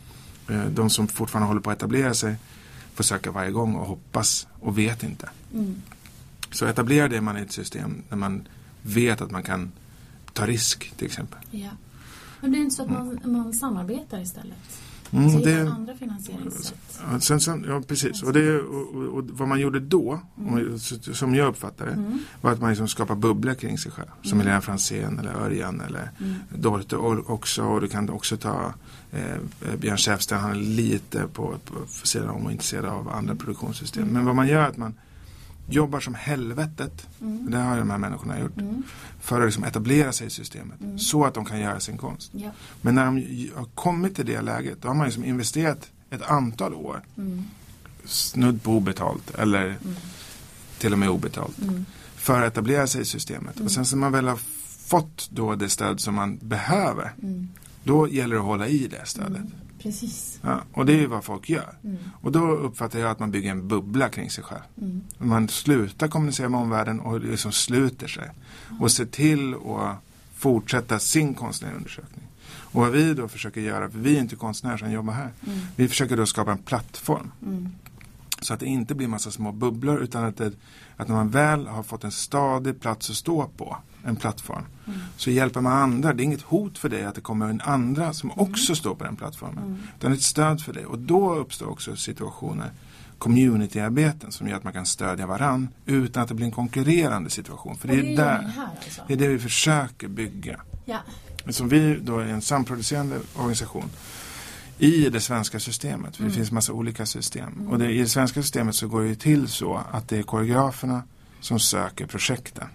De som fortfarande håller på att etablera sig får söka varje gång och hoppas och vet inte. Mm. Så etablera det man i ett system när man vet att man kan ta risk till exempel. Ja. Men det är inte så att man, man samarbetar istället? Mm, så det, andra finansieringssätt? Sen, sen, ja, precis. Och, det, och, och, vad man gjorde då, mm. som jag uppfattade det, mm. var att man liksom skapade bubblor kring sig själv. Som mm. Helena Franzén eller Örjan eller mm. Dorte också. Och du kan också ta eh, Björn Säfsten, han är lite på, på, på sidan om och intresserad av andra produktionssystem. Mm. Men vad man gör är att man jobbar som helvetet, mm. det har de här människorna gjort, mm. för att liksom etablera sig i systemet mm. så att de kan göra sin konst. Ja. Men när de har kommit till det läget, då har man liksom investerat ett antal år, mm. snudd på obetalt eller mm. till och med obetalt, mm. för att etablera sig i systemet. Och sen när man väl har fått då det stöd som man behöver, då gäller det att hålla i det stödet. Precis. Ja, och det är ju vad folk gör. Mm. Och då uppfattar jag att man bygger en bubbla kring sig själv. Mm. Man slutar kommunicera med omvärlden och liksom sluter sig. Mm. Och ser till att fortsätta sin konstnärliga undersökning. Och vad vi då försöker göra, för vi är inte konstnärer som jobbar här. Mm. Vi försöker då skapa en plattform. Mm. Så att det inte blir massa små bubblor utan att, det, att när man väl har fått en stadig plats att stå på en plattform. Mm. Så hjälper man andra. Det är inget hot för dig att det kommer en andra som mm. också står på den plattformen. Mm. Utan ett stöd för dig. Och då uppstår också situationer communityarbeten som gör att man kan stödja varann utan att det blir en konkurrerande situation. För det, det är, där, alltså. det är det vi försöker bygga. Ja. Som vi då är en samproducerande organisation i det svenska systemet. För mm. det finns massa olika system. Mm. Och det, i det svenska systemet så går det till så att det är koreograferna som söker projekten.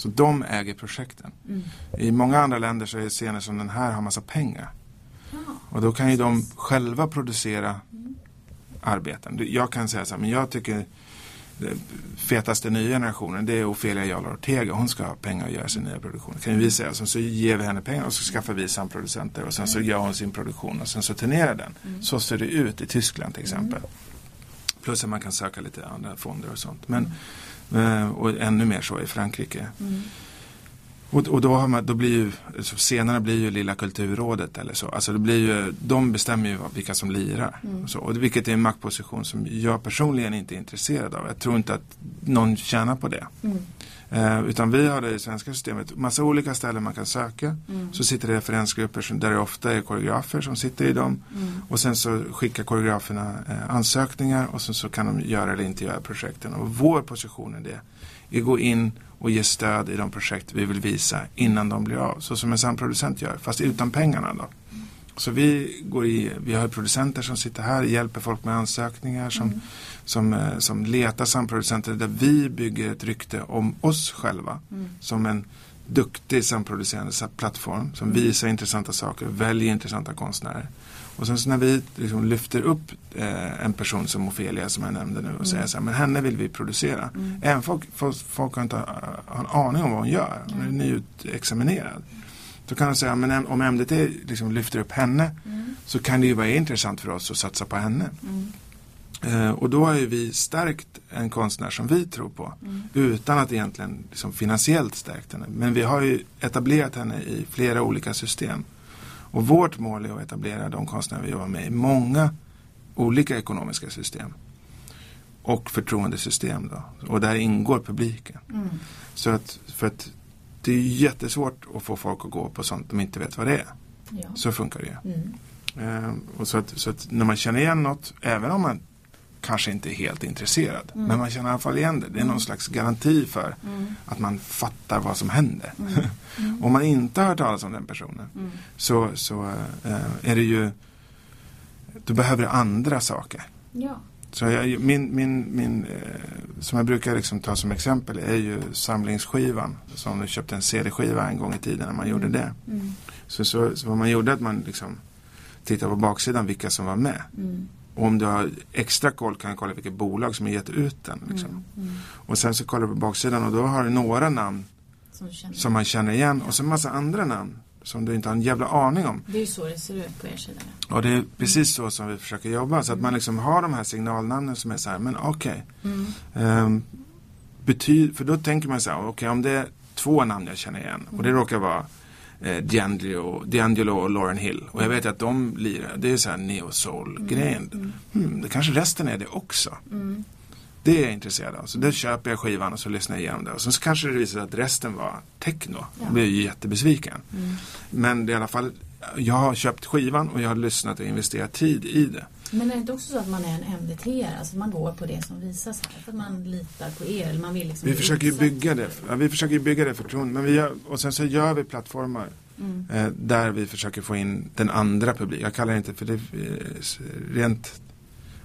Så de äger projekten. Mm. I många andra länder så är scener som den här har massa pengar. Ja, och då kan ju de själva producera mm. arbeten. Jag kan säga så här, men jag tycker fetaste nya generationen det är Ofelia Jarl Ortega. Hon ska ha pengar att göra sin nya produktion. Kan vi säga. Så, så ger vi henne pengar och så skaffar vi samproducenter och sen så gör hon sin produktion och sen så turnerar den. Mm. Så ser det ut i Tyskland till exempel. Mm. Plus att man kan söka lite andra fonder och sånt. Men, mm. och ännu mer så i Frankrike. Mm. Och, och, då, har man, då blir ju, alltså scenerna blir ju Lilla Kulturrådet eller så. Alltså det blir ju, de bestämmer ju vilka som lirar. Mm. Och så, och vilket är en maktposition som jag personligen inte är intresserad av. Jag tror inte att någon tjänar på det. Mm. Eh, utan vi har det i svenska systemet, massa olika ställen man kan söka. Mm. Så sitter det referensgrupper som, där det ofta är koreografer som sitter i dem. Mm. Och sen så skickar koreograferna eh, ansökningar och sen så kan de göra eller inte göra projekten. Och vår position är det, är att gå in och ge stöd i de projekt vi vill visa innan de blir av. Så som en samproducent gör, fast utan pengarna då. Så vi, går i, vi har producenter som sitter här och hjälper folk med ansökningar som, mm. som, eh, som letar samproducenter där vi bygger ett rykte om oss själva mm. som en duktig samproducerande plattform som mm. visar intressanta saker, väljer intressanta konstnärer. Och sen så när vi liksom lyfter upp eh, en person som Ofelia som jag nämnde nu och mm. säger så här, men henne vill vi producera. Mm. Även folk, folk, folk har inte har en aning om vad hon gör. Hon är nyutexaminerad. Då kan man säga, men om MDT liksom lyfter upp henne mm. så kan det ju vara intressant för oss att satsa på henne. Mm. Eh, och då har ju vi stärkt en konstnär som vi tror på mm. utan att egentligen liksom finansiellt stärkt henne. Men vi har ju etablerat henne i flera olika system. Och vårt mål är att etablera de konstnärer vi jobbar med i många olika ekonomiska system. Och förtroendesystem då. Och där ingår publiken. Mm. Så att, för att det är jättesvårt att få folk att gå på sånt de inte vet vad det är. Ja. Så funkar det. Mm. Ehm, och så, att, så att när man känner igen något, även om man kanske inte är helt intresserad. Mm. Men man känner i alla fall igen det. Det är någon slags garanti för mm. att man fattar vad som händer. Mm. mm. Om man inte har hört talas om den personen mm. så, så äh, är det ju då behöver det andra saker. Ja. Så jag, min, min, min, eh, som jag brukar liksom ta som exempel är ju samlingsskivan. Som du köpte en CD-skiva en gång i tiden när man gjorde mm. det. Så, så, så vad man gjorde att man liksom tittade på baksidan vilka som var med. Och om du har extra koll kan du kolla vilket bolag som har gett ut den. Liksom. Mm, mm. Och sen så kollar du på baksidan och då har du några namn som, som man känner igen och så en massa andra namn som du inte har en jävla aning om. Det är ju så det ser ut på er sida. Och det är precis så som vi försöker jobba. Så att man liksom har de här signalnamnen som är så här, men okej. Okay. Um, ehm, för då tänker man så här, okej okay, om det är två namn jag känner igen och det råkar vara eh, D'Angelo, D'Angelo och Lauren Hill. Och jag vet att de lirar, det är så här neo-soul-grejen. Mm. Hmm, det kanske resten är det också. Mm. Det är jag intresserad av. Så då köper jag skivan och så lyssnar jag igenom det. Och så kanske det visar sig att resten var techno. Ja. Då blir jag jättebesviken. Mm. Men det är i alla fall, jag har köpt skivan och jag har lyssnat och investerat tid i det. Men är det inte också så att man är en MDT, alltså man går på det som visas här för att man litar på er? Eller man vill liksom vi försöker ju bygga det, ja, vi försöker bygga det förtroendet. Men vi gör, och sen så gör vi plattformar mm. eh, där vi försöker få in den andra publiken. Jag kallar det inte för det eh, rent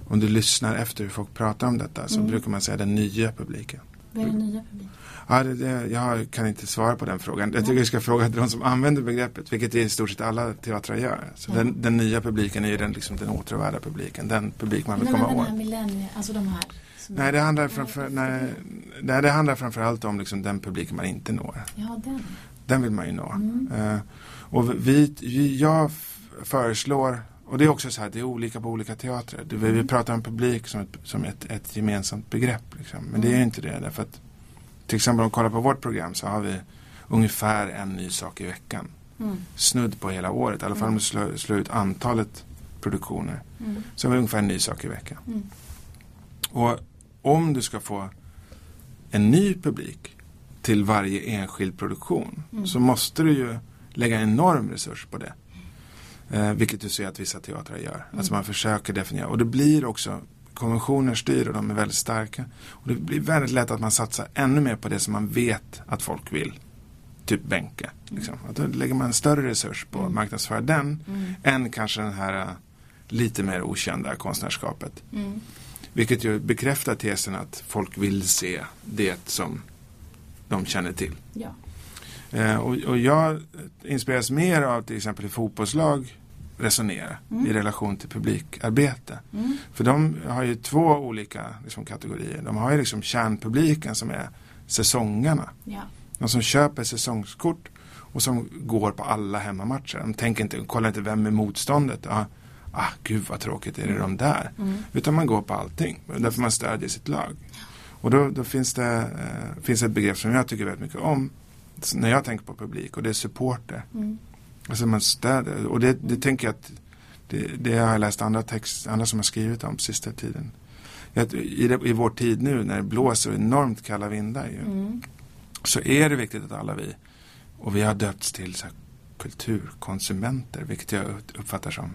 om du lyssnar efter hur folk pratar om detta så mm. brukar man säga den nya publiken. Vad är den nya publiken? Ja, det, det, jag kan inte svara på den frågan. Jag tycker vi ska fråga de som använder begreppet, vilket i stort sett alla teatrar gör. Så ja. den, den, nya publiken är ju den, liksom, den åtråvärda publiken, den publik man vill komma åt. Alltså de här Nej, det handlar, framför, nej, nej, det handlar framförallt om liksom den publik man inte når. Ja, den. Den vill man ju nå. Mm. Uh, och vi, vi, jag föreslår, och det är också så här, det är olika på olika teatrar. Vi, vi mm. pratar om publik som ett, som ett, ett gemensamt begrepp. Liksom. Men mm. det är inte det. Därför att till exempel om du kollar på vårt program så har vi ungefär en ny sak i veckan. Mm. Snudd på hela året, i alla fall om du slår, slår ut antalet produktioner. Mm. Så har vi ungefär en ny sak i veckan. Mm. Och om du ska få en ny publik till varje enskild produktion mm. så måste du ju lägga en enorm resurs på det. Eh, vilket du ser att vissa teatrar gör. Mm. Alltså man försöker definiera. Och det blir också konventioner styr och de är väldigt starka. Och det blir väldigt lätt att man satsar ännu mer på det som man vet att folk vill. Typ bänke. Liksom. Att då lägger man en större resurs på att mm. marknadsföra den mm. än kanske den här uh, lite mer okända konstnärskapet. Mm. Vilket ju bekräftar tesen att folk vill se det som de känner till. Ja. Eh, och, och, jag inspireras mer av till exempel ett fotbollslag resonera mm. i relation till publikarbete. Mm. För de har ju två olika liksom, kategorier. De har ju liksom kärnpubliken som är säsongerna. Ja. De som köper säsongskort och som går på alla hemmamatcher. De tänker inte, kollar inte vem är motståndet. Ah, ah gud vad tråkigt, är det de där? Mm. Utan man går på allting. Därför man stödjer sitt lag. Och då, då finns det eh, finns ett begrepp som jag tycker väldigt mycket om. När jag tänker på publik och det är supporter. Mm. Alltså man stöder. Och det, det tänker jag att det, det har jag läst andra, text, andra som har skrivit om sista tiden. I, det, I vår tid nu när det blåser enormt kalla vindar ju, mm. så är det viktigt att alla vi och vi har döpts till så här, kulturkonsumenter, vilket jag uppfattar som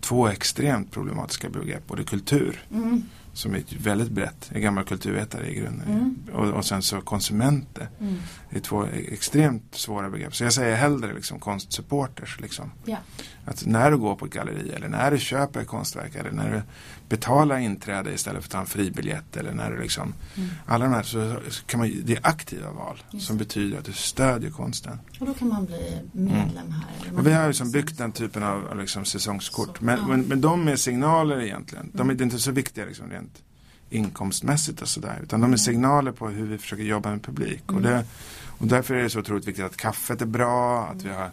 två extremt problematiska begrepp. Både kultur mm som är väldigt brett. Är gammal kulturvetare i grunden. Mm. Och, och, sen så konsumenter. Mm. Det är två extremt svåra begrepp. Så jag säger hellre liksom konstsupporters. Liksom. Ja. Att när du går på ett galleri eller när du köper ett konstverk eller när du betalar inträde istället för att ta en fribiljett eller när du liksom mm. Alla de här så kan man, det är aktiva val Just. som betyder att du stödjer konsten. Och då kan man bli medlem här? Vi har liksom byggt den typen av liksom säsongskort. Men, ja. men, men de är signaler egentligen. De är mm. inte så viktiga liksom rent inkomstmässigt och sådär. Utan de är mm. signaler på hur vi försöker jobba med publik. Och, det, och därför är det så otroligt viktigt att kaffet är bra, att vi har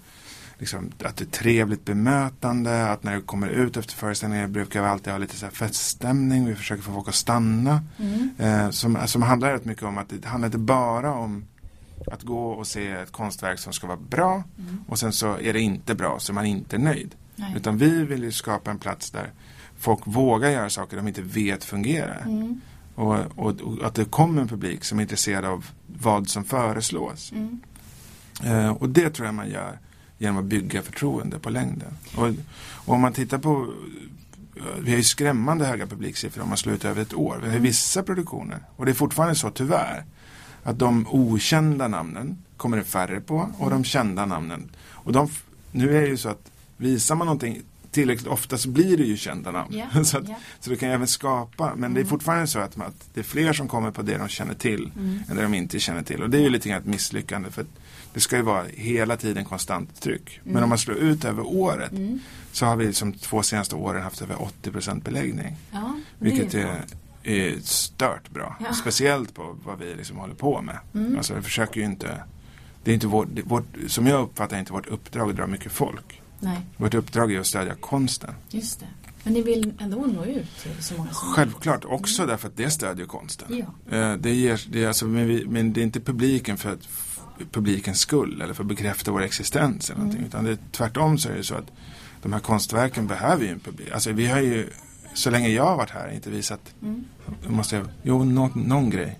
liksom, att det är trevligt bemötande, att när du kommer ut efter föreställningen brukar vi alltid ha lite så här feststämning, vi försöker få folk att stanna. Mm. Eh, som, som handlar rätt mycket om att det handlar inte bara om att gå och se ett konstverk som ska vara bra mm. och sen så är det inte bra så är man inte nöjd. Nej. Utan vi vill ju skapa en plats där folk vågar göra saker de inte vet fungerar. Mm. Och, och, och, att det kommer en publik som är intresserad av vad som föreslås. Mm. Eh, och det tror jag man gör genom att bygga förtroende på längden. Och, och om man tittar på vi har ju skrämmande höga publiksiffror om man slår ut över ett år. Vi har vissa produktioner, och det är fortfarande så tyvärr, att de okända namnen kommer det färre på och de kända namnen. Och de, nu är det ju så att visar man någonting tillräckligt ofta så blir det ju kända namn. Yeah, så, att, yeah. så du kan även skapa, men mm. det är mm. fortfarande så att, att, det är fler som kommer på det de känner till mm. än det de inte känner till. Och det är ju lite grann ett misslyckande för det ska ju vara hela tiden konstant tryck. Mm. Men om man slår ut över året mm. så har vi som två senaste åren haft över 80% beläggning. Ja, vilket är, är, stört bra. Ja. Speciellt på vad vi liksom håller på med. Mm. Alltså vi försöker ju inte det är inte vårt, vårt, som jag uppfattar inte vårt uppdrag att dra mycket folk. Nej. Vårt uppdrag är att stödja konsten. Just det. Men ni vill ändå nå ut till så många som Självklart, också mm. därför att det stödjer konsten. Ja. Eh, det, ger, det, är alltså, men, vi, men det är inte publiken för att publikens skull eller för att bekräfta vår existens. Eller mm. Utan det, tvärtom så är det så att de här konstverken behöver ju en publik. Alltså vi har ju, så länge jag har varit här, inte visat, mm. måste jag, jo någon, någon grej.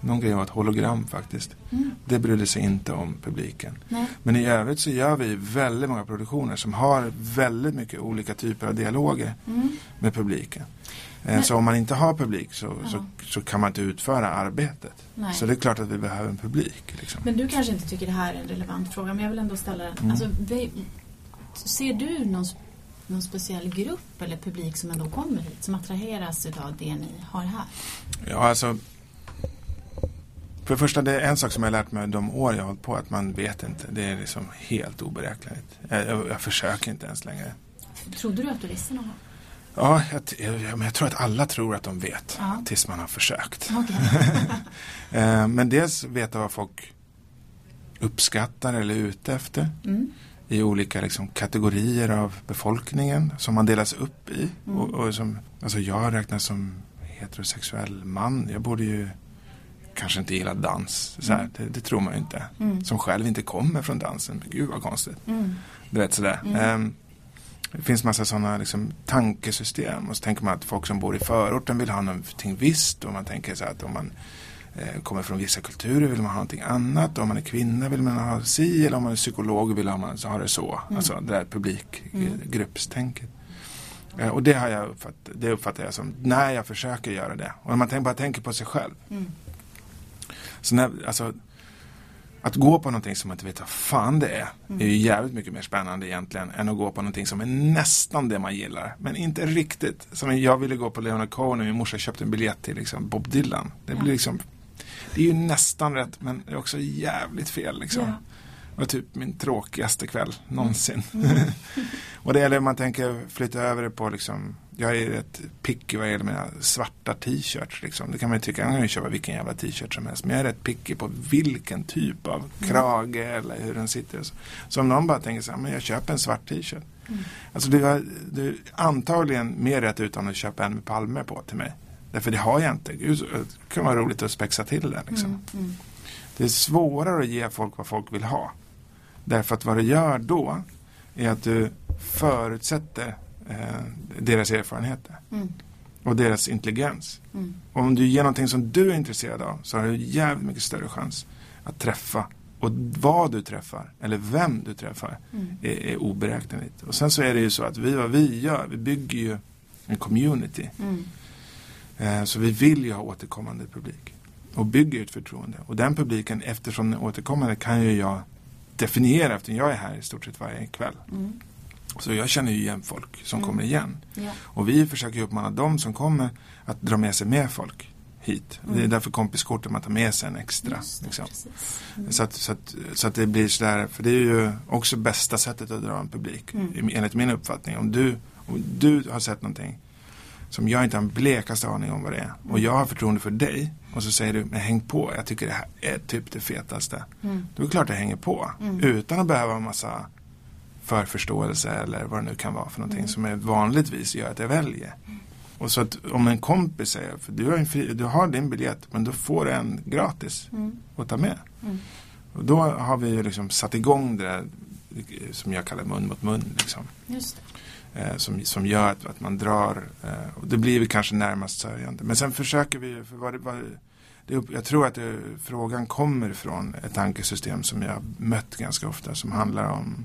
Någon grej var ett hologram faktiskt. Mm. Det brydde sig inte om publiken. Nej. Men i övrigt så gör vi väldigt många produktioner som har väldigt mycket olika typer av dialoger mm. med publiken. Eh, Men, så om man inte har publik så, ja. så, så, kan man inte utföra arbetet. Nej. Så det är klart att vi behöver en publik. Liksom. Men du kanske inte tycker det här är en relevant fråga men jag vill ändå ställa den. Mm. Alltså, ser du någon, någon speciell grupp eller publik som ändå kommer hit som attraheras av det ni har här? Ja, alltså för det första, det är en sak som jag lärt mig de år jag har hållit på, att man vet inte. Det är liksom helt oberäkneligt. Jag, jag, jag försöker inte ens längre. Trodde du att du visste något? Ja, jag, jag, jag, tror att alla tror att de vet ja. tills man har försökt. Okay. Eh, men dels veta vad folk uppskattar eller är ute efter mm. i olika liksom, kategorier av befolkningen som man delas upp i. Mm. Och, och, som, alltså jag räknas som heterosexuell man. Jag borde ju kanske inte gillar dans. Så här, mm. det, det, tror man ju inte. Mm. Som själv inte kommer från dansen. Gud vad konstigt. Mm. Du vet sådär. Um, det finns massa sådana liksom, tankesystem och så tänker man att folk som bor i förorten vill ha någonting visst och man tänker så att om man eh, kommer från vissa kulturer vill man ha någonting annat och om man är kvinna vill man ha si eller om man är psykolog vill man ha det så. Mm. Alltså det där publikgruppstänket. Mm. Eh, och det, har jag uppfatt, det uppfattar jag som när jag försöker göra det. Och när man tänk, bara tänker på sig själv. Mm. Så när, alltså, att gå på någonting som man inte vet vad fan det är mm. är ju jävligt mycket mer spännande egentligen än att gå på någonting som är nästan det man gillar. Men inte riktigt. Som jag ville gå på Leonard Cohen och min morsa köpte en biljett till liksom Bob Dylan. Det blir liksom Det är ju nästan rätt men det är också jävligt fel liksom. Ja. var typ min tråkigaste kväll någonsin. Mm. och det gäller om man tänker flytta över det på liksom, jag är rätt picky vad gäller mina svarta t-shirts. Liksom. Det kan man ju tycka, jag kan ju köpa vilken jävla t-shirt som helst. Men jag är rätt picky på vilken typ av mm. krage eller hur den sitter. Så, så om någon bara tänker så här, men jag köper en svart t-shirt. Mm. Alltså du har, du antagligen mer rätt utan att köpa en med palmer på till mig. Därför det har jag inte. Gud, det kan vara roligt att spexa till det. Liksom. Mm, mm. Det är svårare att ge folk vad folk vill ha. Därför att vad du gör då är att du förutsätter eh, deras erfarenheter. Mm. Och deras intelligens. Mm. Och om du ger någonting som du är intresserad av så har du jävligt mycket större chans att träffa. Och vad du träffar, eller vem du träffar, mm. är, är oberäkneligt. Och sen så är det ju så att vi, vad vi gör, vi bygger ju en community. Mm. Eh, så vi vill ju ha återkommande publik. Och bygger ett förtroende. Och den publiken, eftersom den är återkommande, kan ju jag definiera eftersom jag är här i stort sett varje kväll. Mm. Så jag känner ju igen folk som mm. kommer igen. Ja. Och vi försöker uppmana dem som kommer att dra med sig mer folk hit. Mm. Det är mm. därför kompiskortet man tar med sig en extra. Det, liksom. mm. så, att, så, att, så, att, det blir sådär, för det är ju också bästa sättet att dra en publik. Mm. Enligt min uppfattning. Om du, om du har sett någonting som jag inte har en blekaste aning om vad det är. Och jag har förtroende för dig. Och så säger du, men häng på, jag tycker det här är typ det fetaste. Mm. Då är det klart jag hänger på. Mm. Utan att behöva en massa förförståelse eller vad det nu kan vara för någonting mm. som är vanligtvis gör att jag väljer. Och så att om en kompis säger, för du har, en fri, du har din biljett men då får du en gratis mm. att ta med. Mm. Och då har vi liksom satt igång det där som jag kallar mun mot mun. Liksom. Eh, som, som gör att, att man drar. Eh, och det blir vi kanske närmast sörjande. Men sen försöker vi, för vad, vad, det, jag tror att det, frågan kommer från ett tankesystem som jag mött ganska ofta som handlar om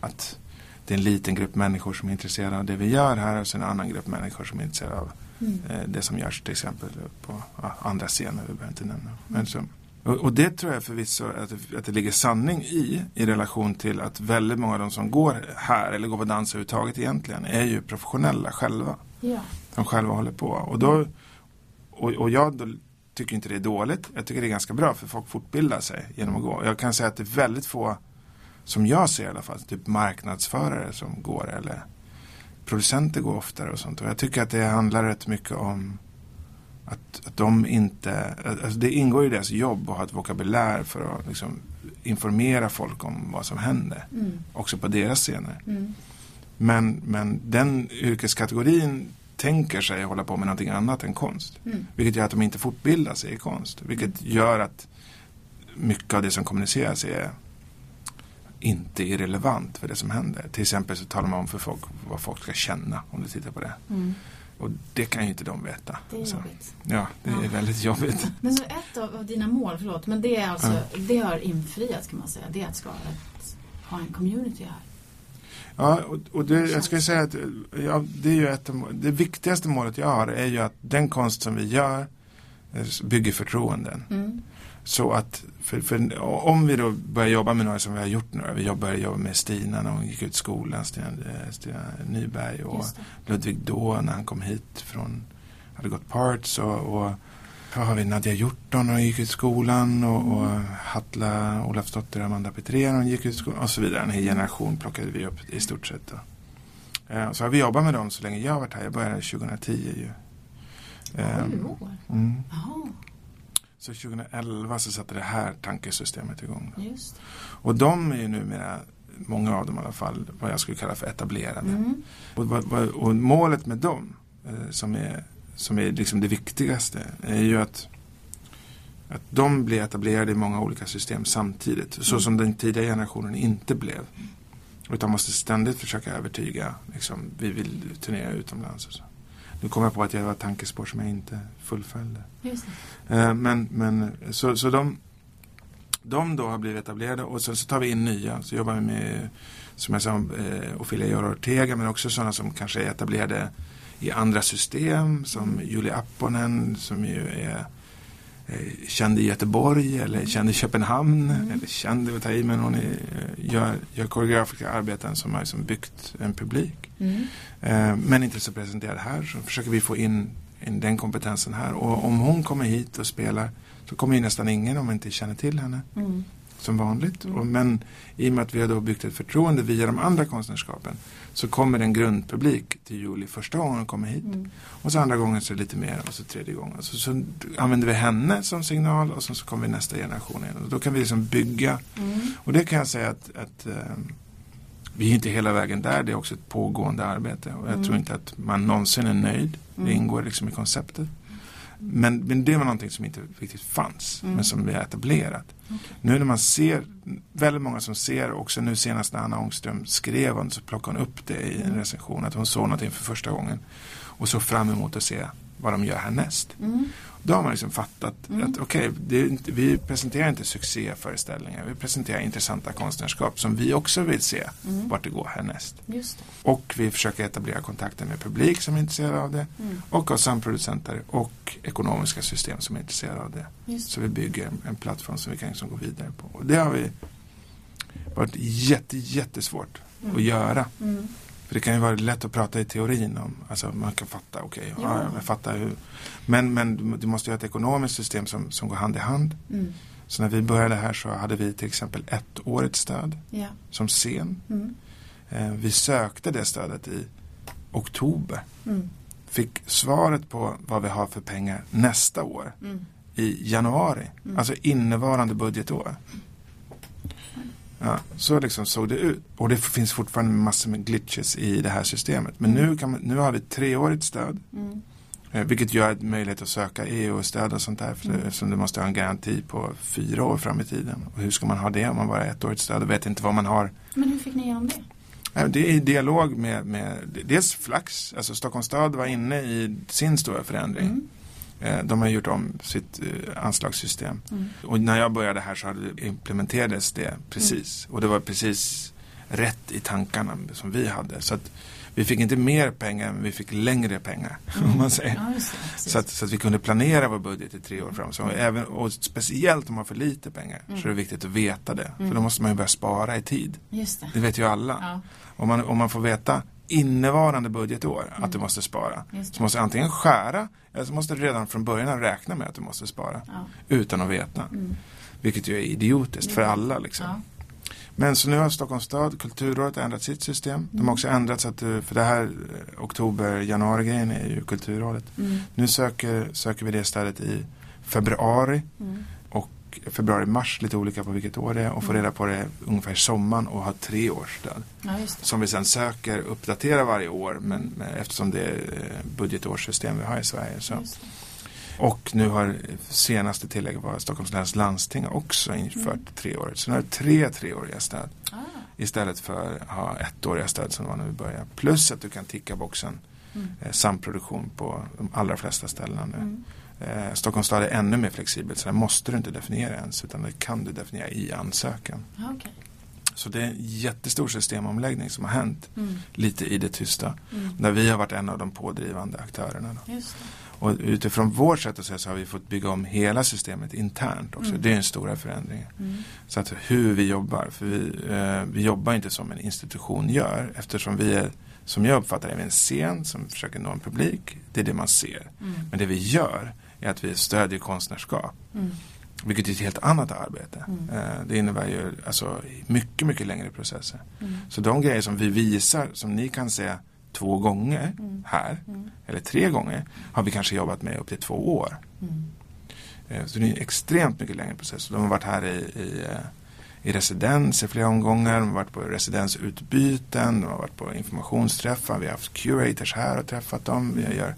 att det är en liten grupp människor som är intresserade av det vi gör här och sen en annan grupp människor som är intresserade av mm. eh, det som görs till exempel på andra scener, vi behöver inte nämna. Men så, och, och, det tror jag förvisso att det, att det ligger sanning i, i relation till att väldigt många av de som går här eller går på dans överhuvudtaget egentligen är ju professionella själva. Ja. Som själva håller på. Och, då, och, och jag då tycker inte det är dåligt. Jag tycker det är ganska bra för folk fortbildar sig genom att gå. Jag kan säga att det är väldigt få, som jag ser i alla fall, typ marknadsförare som går eller producenter går oftare och sånt. Och jag tycker att det handlar rätt mycket om att, att de inte, alltså det ingår i deras jobb att ha ett vokabulär för att liksom informera folk om vad som händer. Mm. Också på deras scener. Mm. Men, men den yrkeskategorin tänker sig hålla på med någonting annat än konst. Mm. Vilket gör att de inte fortbildar sig i konst. Vilket mm. gör att mycket av det som kommuniceras är inte irrelevant för det som händer. Till exempel så talar man om för folk vad folk ska känna om du tittar på det. Mm. Och det kan ju inte de veta. Det är så. jobbigt. Ja, det ja. är väldigt jobbigt. Men så ett av, dina mål, förlåt, men det är alltså, ja. det har infriats kan man säga. Det är att ska ett, ha en community här. Ja, och, och det, jag ska säga att ja, det, är ju ett, det viktigaste målet jag har är ju att den konst som vi gör eh, bygger förtroenden. Mm. Så att, för, för, om vi då börjar jobba med några som vi har gjort nu, vi började jobba med Stina när hon gick ut skolan, Stina, eh, Stina Nyberg och Ludvig då när han kom hit från, hade gått parts och, och vad har vi, Nadja Hjorton när hon gick ut skolan och, mm. och Hatla Olafsdotter, Amanda Petrén hon gick ut skolan och så vidare. En hel generation plockade vi upp i stort sett. Eh, så har vi jobbat med dem så länge jag har varit här. Jag började 2010 ju. Eh, år? Mm. Så 2011 så satte det här tankesystemet igång. Just. Och de är ju numera, många av dem i alla fall, vad jag skulle kalla för etablerade. Mm. Och, och, målet med dem, eh, som är, som är liksom det viktigaste, är ju att att de blir etablerade i många olika system samtidigt. Så mm. som den tidigare generationen inte blev. Utan måste ständigt försöka övertyga. Liksom, vi vill turnera utomlands. Och så. Nu kom jag på att jag var tankespår som jag inte fullföljde. Eh, men, men så, så de, de då har blivit etablerade och sen så tar vi in nya. Så jobbar vi med, som jag sa, eh, Ofelia Jara Ortega men också sådana som kanske är etablerade i andra system som Julie Apponen som ju är eh, känd i Göteborg eller känd i Köpenhamn. Mm. Eller känd, att ta i, men hon är, gör, gör koreografiska arbeten som har liksom byggt en publik. Mm. Eh, men inte så presenterad här så försöker vi få in, in, den kompetensen här. Och om hon kommer hit och spelar så kommer ju nästan ingen om man inte känner till henne. Mm. som vanligt. Mm. Och, men i och med att vi har då byggt ett förtroende via de andra konstnärskapen så kommer en grundpublik till juli första gången hon kommer hit. Mm. Och så andra gången så är det lite mer och så tredje gången. Så, så använder vi henne som signal och så, så kommer nästa generation in. Och då kan vi liksom bygga. Mm. Och det kan jag säga att, att äh, vi är inte hela vägen där. Det är också ett pågående arbete. Och jag mm. tror inte att man någonsin är nöjd. Det mm. ingår liksom i konceptet. Men, men det var någonting som inte riktigt fanns, mm. men som vi har etablerat. Okay. Nu när man ser, väldigt många som ser, också nu senast när Anna Ångström skrev om så plockade hon upp det i en mm. recension, att hon såg någonting för första gången. Och såg fram emot att se vad de gör härnäst. Mm. Då har man liksom fattat mm. att okej, okay, vi presenterar inte succéföreställningar. Vi presenterar intressanta konstnärskap som vi också vill se mm. vart det går härnäst. Just Och vi försöker etablera kontakter med publik som är intresserad av det. Mm. Och av samproducenter och ekonomiska system som är intresserade av det. Just. Så vi bygger en, en, plattform som vi kan liksom gå vidare på. Och det har vi varit jätte, jättesvårt att mm. göra. Mm. För det kan ju vara lätt att prata i teorin om, alltså man kan fatta, okej, okay, ja. ja, fatta hur. Men, men du måste ju ha ett ekonomiskt system som, som går hand i hand. Mm. Så när vi började här så hade vi till exempel ett årets stöd ja. som scen. Mm. Eh, vi sökte det stödet i oktober. Mm. Fick svaret på vad vi har för pengar nästa år mm. i januari. Mm. Alltså innevarande budgetår. Ja, så liksom såg det ut. Och det finns fortfarande massor med glitches i det här systemet. Men mm. nu, man, nu har vi treårigt stöd. Mm. Eh, vilket gör det möjligt att söka EU-stöd och sånt där. För mm. Eftersom du måste ha en garanti på fyra år fram i tiden. Och hur ska man ha det om man bara har ettårigt stöd och vet inte vad man har. Men hur fick ni igenom det? Det är i dialog med, med dels Flax, alltså Stockholms stad var inne i sin stora förändring. Mm. Eh, de har gjort om sitt eh, anslagssystem. Mm. Och när jag började här så implementerades det precis. Mm. Och det var precis rätt i tankarna som vi hade. Så att vi fick inte mer pengar men vi fick längre pengar. Mm. Om man säger. Ja, det, så, att, så att vi kunde planera vår budget i tre år fram. Så även, och speciellt om man har för lite pengar så är det mm. viktigt att veta det. För då mm. måste man ju börja spara i tid. Det. det. vet ju alla. Ja. Om, man, om man får veta innevarande budgetår mm. att du måste spara. Så måste du antingen skära eller så måste du redan från början räkna med att du måste spara. Ja. Utan att veta. Mm. Vilket ju är idiotiskt för alla. Liksom. Men så nu har Stockholms stad, Kulturrådet ändrat sitt system. De har mm. också ändrat så att, eh, för det här eh, oktober, januari grejen är ju Kulturrådet. Mm. Nu söker, söker vi det stödet i februari. Mm februari-mars, lite olika på vilket år det är och få mm. reda på det ungefär sommaren och ha tre års stöd. Ja, som vi sen söker uppdatera varje år men, men eftersom det är eh, budgetårssystem vi har i Sverige. Så. Och nu har senaste tillägget var Stockholms läns landsting också infört mm. treårigt. Så nu har det tre treåriga stöd. Ah. Istället för att ha ettåriga stöd som det var när vi började. Plus att du kan ticka boxen mm. eh, samproduktion på de allra flesta ställen nu. Mm. Eh, Stockholms stad är ännu mer flexibelt så där måste du inte definiera ens utan det kan du definiera i ansökan. Okay. Så det är en jättestor systemomläggning som har hänt mm. lite i det tysta. Mm. Där vi har varit en av de pådrivande aktörerna. Och utifrån vårt sätt att säga så har vi fått bygga om hela systemet internt också. Mm. Det är en stora förändring. Mm. Så att hur vi jobbar, för vi, eh, vi jobbar inte som en institution gör eftersom vi är som jag uppfattar det, en scen som försöker nå en publik. Det är det man ser. Mm. Men det vi gör är att vi stödjer konstnärskap. Mm. Vilket är ett helt annat arbete. Mm. Eh, det innebär ju alltså, mycket, mycket längre processer. Mm. Så de grejer som vi visar, som ni kan se två gånger mm. här, mm. eller tre gånger, har vi kanske jobbat med upp till två år. Mm. Så det är en extremt mycket längre process. De har varit här i, i, eh, i residens i flera omgångar, de har varit på residensutbyten, de har varit på informationsträffar, vi har haft curators här och träffat dem. Vi gör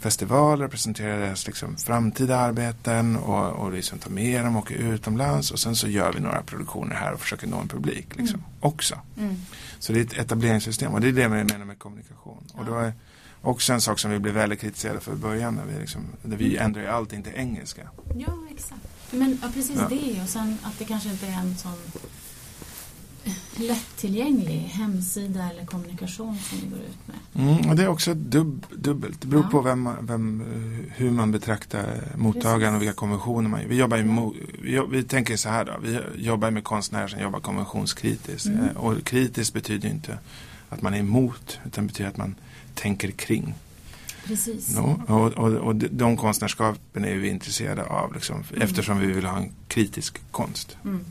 festivaler och presenterar deras liksom, framtida arbeten och, och liksom tar med dem och åker utomlands och sen så gör vi några produktioner här och försöker nå en publik liksom, mm. också. Mm. Så det är ett etableringssystem och det är det vi menar med kommunikation. Ja. Och då är också en sak som vi blev väldigt kritiserade för i början när vi, liksom, när vi mm. ändrar ju allting till engelska. Ja, exakt. Men ja, precis ja. det och sen att det kanske inte är en sån lättillgänglig hemsida eller kommunikation som ni går ut med. Mm, och det är också dub, dubbelt. Det beror ja. på vem, vem, hur man betraktar mottagaren och vilka konventioner man Vi jobbar ja. vi, vi, tänker så här då. Vi jobbar med konstnärer som jobbar konventionskritiskt. Mm. Eh, och kritiskt betyder inte att man är emot utan betyder att man tänker kring. Precis. No, och, och, och de konstnärskapen är vi intresserade av liksom, mm. eftersom vi vill ha en kritisk konst. Mm.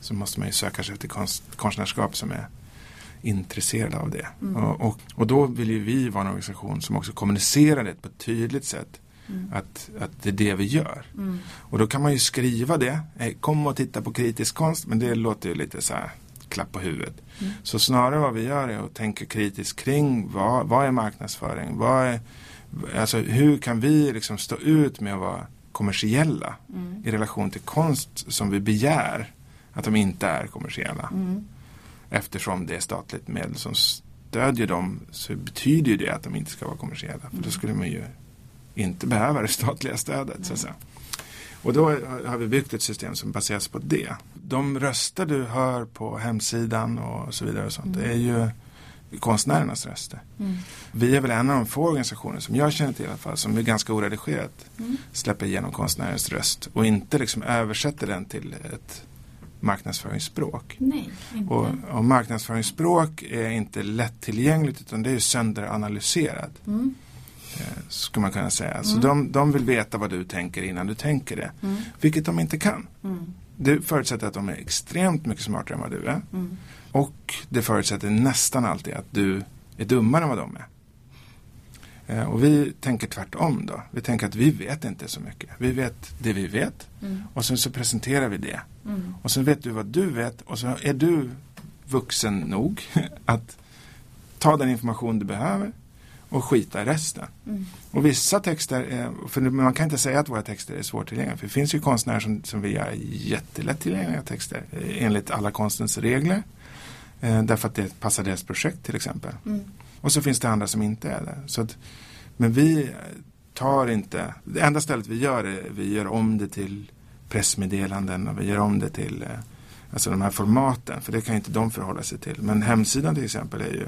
Så måste man ju söka sig till konst, konstnärskap som är intresserade av det. Mm. Och, och, och, då vill ju vi vara en organisation som också kommunicerar det på ett tydligt sätt. Mm. Att, att det är det vi gör. Mm. Och då kan man ju skriva det. Kom och titta på kritisk konst. Men det låter ju lite så här klapp på huvudet. Mm. Så snarare vad vi gör är att tänka kritiskt kring vad, vad är marknadsföring? Vad är, alltså hur kan vi liksom stå ut med att vara kommersiella mm. i relation till konst som vi begär att de inte är kommersiella. Mm. Eftersom det är statligt medel som stödjer dem så betyder det att de inte ska vara kommersiella. För då mm. skulle man ju inte behöva det statliga stödet. Så att säga. Och då har vi byggt ett system som baseras på det. De röster du hör på hemsidan och så vidare och sånt, mm. är ju konstnärernas röster. Mm. Vi är väl en av de få organisationer som jag känner till i alla fall som är ganska oredigerat mm. släpper igenom konstnärens röst och inte liksom översätter den till ett marknadsföringsspråk. Nej, inte. Och, och marknadsföringsspråk är inte lättillgängligt utan det är sönderanalyserat. Mm. Eh, skulle man kunna säga. Så mm. de, de vill veta vad du tänker innan du tänker det. Mm. Vilket de inte kan. Mm. Det förutsätter att de är extremt mycket smartare än vad du är. Mm. Och det förutsätter nästan alltid att du är dummare än vad de är. Eh, och vi tänker tvärtom då. Vi tänker att vi vet inte så mycket. Vi vet det vi vet mm. och sen så presenterar vi det. Mm. Och sen vet du vad du vet och så är du vuxen nog att ta den information du behöver och skita i resten. Mm. Och vissa texter, är, för man kan inte säga att våra texter är svårtillgängliga. För det finns ju konstnärer som, som vill göra jättelättillgängliga texter eh, enligt alla konstens regler. Eh, därför att det passar deras projekt till exempel. Mm. Och så finns det andra som inte är det. Så att, men vi tar inte, det enda stället vi gör är vi gör om det till pressmeddelanden och vi gör om det till eh, alltså de här formaten. För det kan inte de förhålla sig till. Men hemsidan till exempel är ju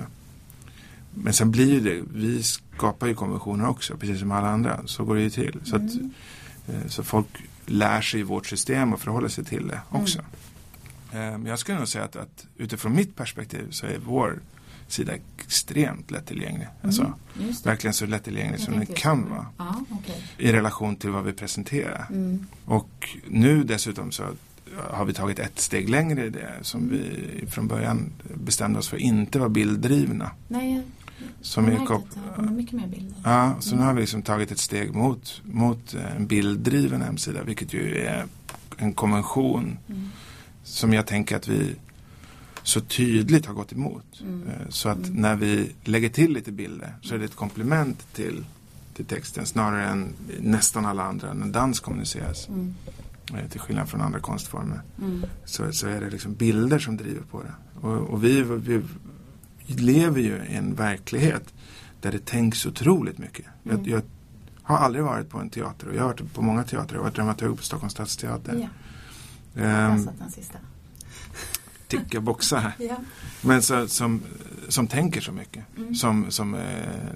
men sen blir det, vi skapar ju konventioner också, precis som alla andra. Så går det ju till. Så, att, mm. Eh, så folk lär sig i vårt system och förhåller sig till det också. Mm. Men jag skulle nog säga att, att utifrån mitt perspektiv så är vår sida extremt lättillgänglig. Mm, alltså, verkligen så lättillgänglig som den kan vara. Ah, okay. I relation till vad vi presenterar. Mm. Och nu dessutom så har vi tagit ett steg längre i det som vi från början bestämde oss för inte vara bilddrivna. Nej, som är kop- det mycket mer bilder. Ja, så mm. nu har vi liksom tagit ett steg mot, mot en bilddriven hemsida vilket ju är en konvention mm. som jag tänker att vi så tydligt har gått emot. Mm. Eh, så att mm. när vi lägger till lite bilder så är det ett komplement till, till texten snarare än nästan alla andra när dans kommuniceras. Mm. Eh, till skillnad från andra konstformer. Mm. Så, så är det liksom bilder som driver på det. Och, och vi, vi, lever ju i en verklighet där det tänks otroligt mycket. Jag, mm. jag, har aldrig varit på en teater och jag har varit på många teatrar. Jag har varit dramaturg på Stockholms stadsteater. Ja. Um, den sista ticka boxar här. ja. Men så, som, som tänker så mycket. Mm. Som, som eh,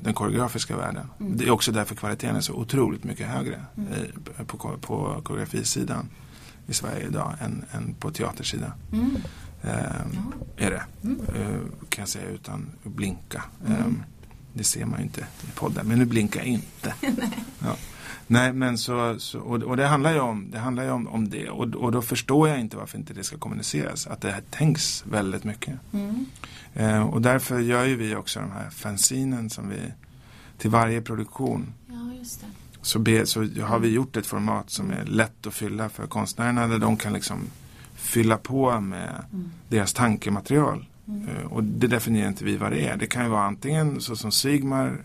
den koreografiska världen. Mm. Det är också därför kvaliteten är så otroligt mycket högre mm. eh, på, på koreografisidan i Sverige idag än, än på teatersidan. Eh, är det. Mm. Eh, kan jag säga utan att blinka. Ehm, det ser man ju inte i podden, men nu blinkar jag inte. ja. Nej, men så, så och, och, det handlar ju om det. Handlar ju om, om det. Och, och då förstår jag inte varför inte det ska kommuniceras. Att det här tänks väldigt mycket. Mm. Eh, och därför gör ju vi också de här fanzinen som vi till varje produktion. Ja, just det. Så, be, så har vi gjort ett format som är lätt att fylla för konstnärerna. Där de kan liksom fylla på med mm. deras tankematerial. Mm. Eh, och det definierar inte vi vad det är. Det kan ju vara antingen så som Sigmar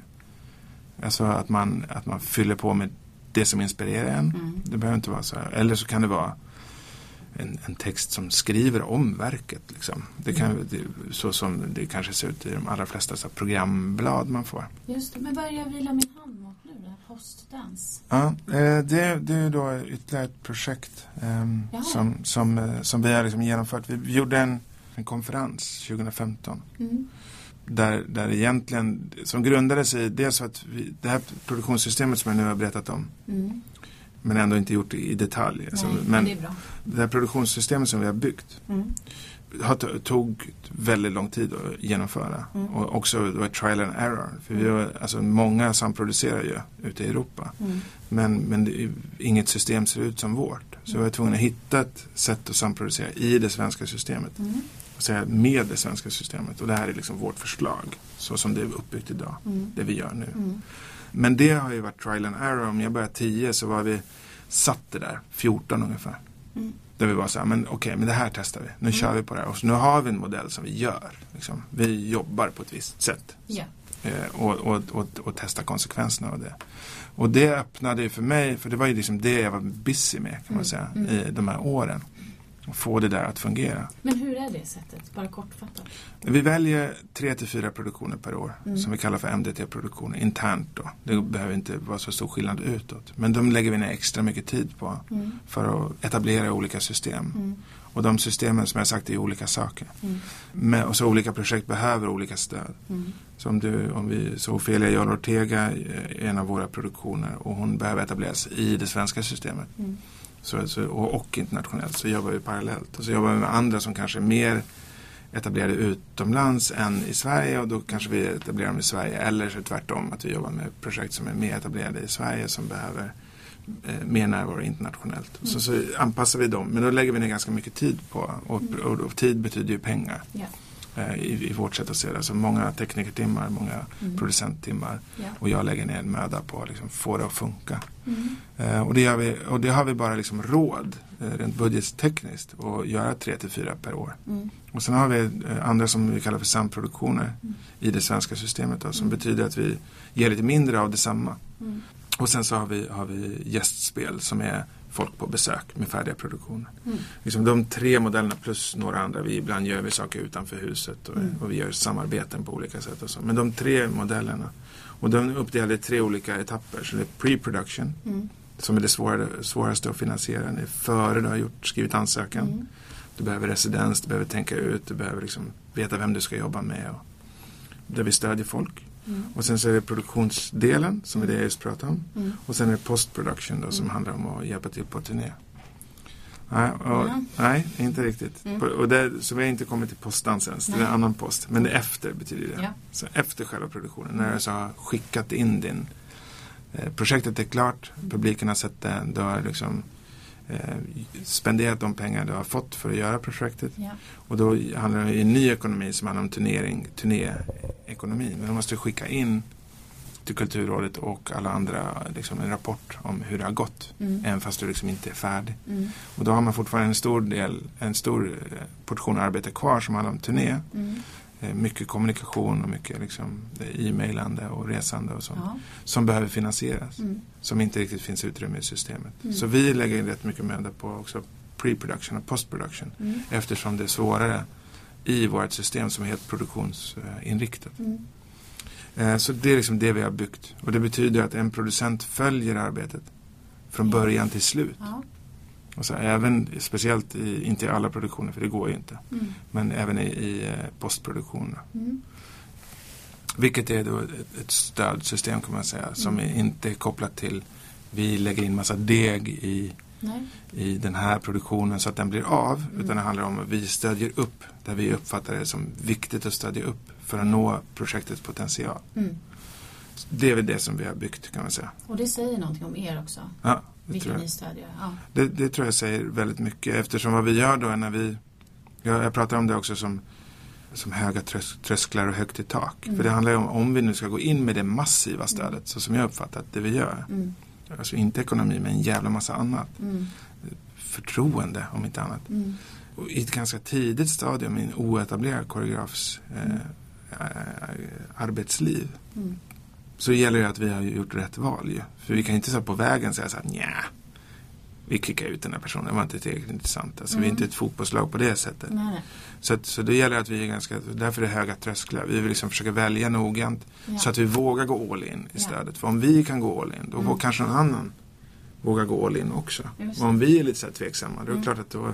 Alltså att man, att man fyller på med det som inspirerar en. Mm. Det behöver inte vara så här. Eller så kan det vara en, en text som skriver om verket. Liksom. Det kan, mm. det, så som det kanske ser ut i de allra flesta så programblad man får. Just det, men vad är det jag vilar min hand mot nu? Det postdans? Ja, eh, det, det är då ytterligare ett projekt eh, som, som, eh, som vi har liksom genomfört. Vi gjorde en, en konferens 2015. Mm där, där egentligen, som grundade sig dels att vi, det här produktionssystemet som jag nu har berättat om. Mm. Men ändå inte gjort i detalj. Alltså, Nej, men det, det här produktionssystemet som vi har byggt Mm. har to- tog väldigt lång tid att genomföra. Mm. Och också det var trial and error. För vi var, alltså, många samproducerar ju ute i Europa. Mm. Men, men det, inget system ser ut som vårt. Så vi var tvungna att hitta ett sätt att samproducera i det svenska systemet. Mm. Säga med det svenska systemet. Och det här är liksom vårt förslag. Så som det är uppbyggt idag. Mm. Det vi gör nu. Mm. Men det har ju varit trial and error. Om jag började 10 så var vi satt det där 14 ungefär. Mm. Där vi var så här, men okej, men det här testar vi. Nu kör vi på det här. Och så nu har vi en modell som vi gör. Liksom. Vi jobbar på ett visst sätt. Eh, och, och, och, och testar konsekvenserna av det. Och det öppnade ju för mig, för det var ju liksom det jag var busy med kan man Mm, säga mm. i de här åren. Få det där att fungera. Men hur är det sättet? Bara kortfattat. Vi väljer tre till fyra produktioner per år Mm. som vi kallar för MDT-produktioner internt då. Det behöver inte vara så stor skillnad utåt. Men de lägger vi ner extra mycket tid på Mm. för att etablera olika system. Mm. Och de systemen som jag sagt är olika saker. Mm. Men, och så olika projekt behöver olika stöd. Mm. Så om, du, om vi, så Ofelia Jarl Ortega är en av våra produktioner och hon behöver etableras i det svenska systemet. Så, så, och, och internationellt så jobbar vi parallellt. Och så jobbar vi med andra som kanske är mer etablerade utomlands än i Sverige och då kanske vi etablerar dem i Sverige. Eller så tvärtom att vi jobbar med projekt som är mer etablerade i Sverige som behöver eh, mer närvaro internationellt. Så, så anpassar vi dem. Men då lägger vi ner ganska mycket tid på och, och, och tid betyder ju pengar Yeah eh, i, i vårt sätt att se det. Så många teknikertimmar, många Mm. producenttimmar Ja. och jag lägger ner en möda på att liksom få det att funka. Mm. Eh, och, det vi, och det har vi bara liksom råd, eh, rent budgettekniskt, att göra tre till fyra per år. Mm. Och sen har vi eh, andra som vi kallar för samproduktioner Mm. i det svenska systemet då, som Mm. betyder att vi ger lite mindre av detsamma. Mm. Och sen så har vi, har vi gästspel som är folk på besök med färdiga produktioner. Mm. Liksom de tre modellerna plus några andra. Vi, ibland gör vi saker utanför huset och, Mm. och vi gör samarbeten på olika sätt. Och så. Men de tre modellerna. Och de är uppdelade i tre olika etapper. Så det är pre-production Mm. som är det svårare, svåraste att finansiera. Det är före du har gjort, skrivit ansökan. Mm. Du behöver residens, du behöver tänka ut, du behöver liksom veta vem du ska jobba med. Och, där vi stödjer folk. Mm. Och sen så är det produktionsdelen som är det jag just pratade om. Mm. Och sen är det post-production då som Mm. handlar om att hjälpa till på turné. Nej, och, nej inte riktigt. Mm. Och det, så vi har inte kommit till postdansen ens. Det är Nej. en annan post. Men det är efter betyder det. Ja. Så efter själva produktionen. När du så har skickat in din... Eh, projektet är klart. Publiken har sett det. Du har liksom spenderat de pengar du har fått för att göra projektet. Ja. Och då handlar det i en ny ekonomi som handlar om turnering, turnéekonomi. Men då måste du skicka in till Kulturrådet och alla andra liksom en rapport om hur det har gått. Mm. Även fast du liksom inte är färdig. Mm. Och då har man fortfarande en stor del, en stor eh, portion arbete kvar som handlar om turné. Mm. Eh, Mycket kommunikation och mycket liksom eh, e-mailande och resande och sånt. Ja. Som behöver finansieras. Mm. Som inte riktigt finns utrymme i systemet. Mm. Så vi lägger in rätt mycket möda på också pre-production och post-production. Mm. Eftersom det är svårare i vårt system som är helt produktionsinriktat. Mm. Eh, Så det är liksom det vi har byggt. Och det betyder att en producent följer arbetet från Ja. början till slut. Ja. Och så även, speciellt i, inte i alla produktioner, för det går ju inte. Mm. Men även i, i eh, postproduktionen. Mm. Vilket är då ett, ett stödsystem kan man säga. Som Mm. är inte är kopplat till vi lägger in massa deg i, Nej. i den här produktionen så att den blir av. Mm. Utan det handlar om att vi stödjer upp där vi uppfattar det som viktigt att stödja upp för att nå projektets potential. Mm. Det är väl det som vi har byggt kan man säga. Och det säger någonting om er också. Ja, Vilka ni stödjer. Ja. Det, det tror jag säger väldigt mycket eftersom vad vi gör då är när vi Jag, jag pratar om det också som som höga trös, trösklar och högt i tak. Mm. För det handlar ju om om vi nu ska gå in med det massiva stödet så som jag uppfattat det vi gör. Mm. Alltså inte ekonomi men en jävla massa annat. Mm. Förtroende om inte annat. Mm. Och I ett ganska tidigt stadium i en oetablerad koreografs eh, eh, arbetsliv Mm. så gäller det att vi har gjort rätt val ju. För vi kan inte så på vägen säga så här nja vi kickar ut den här personen, det var inte tillräckligt intressant. Alltså vi är Mm. inte ett fotbollslag på det sättet. Nej. Så, att, så det gäller att vi är ganska, därför är det höga trösklar. Vi vill liksom försöka välja noggrant Ja. så att vi vågar gå all in i Ja. stödet. För om vi kan gå all in, då Mm. kanske någon annan vågar gå all in också. Och om vi är lite så här tveksamma, då är det Mm. klart att då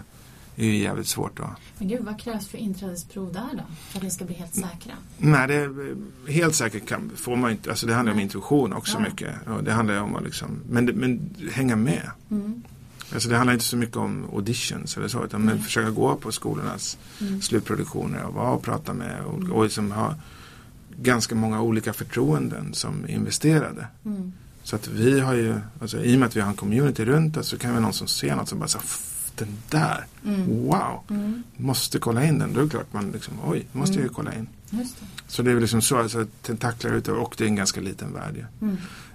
är ju jävligt svårt då. Men gud, vad krävs för inträdesprov där då? För att ni ska bli helt säkra? Nej, det är, helt säkert kan, får man inte. Alltså det handlar Nej. om intuition också ja. mycket. Och det handlar om att liksom, men, men hänga med. Mm. Alltså det handlar inte så mycket om auditions eller så utan mm. försöka gå på skolornas mm. slutproduktioner och vara och prata med och, mm. och liksom ha ganska många olika förtroenden som investerade. Mm. Så att vi har ju, alltså, i och med att vi har en community runt oss så kan vi någon som ser något som bara så den där, mm. wow, mm. måste kolla in den. Då är det klart man liksom, oj, måste jag ju kolla in. Det. Så det är liksom så, alltså, tentaklar ute och det är en ganska liten värld. Ja.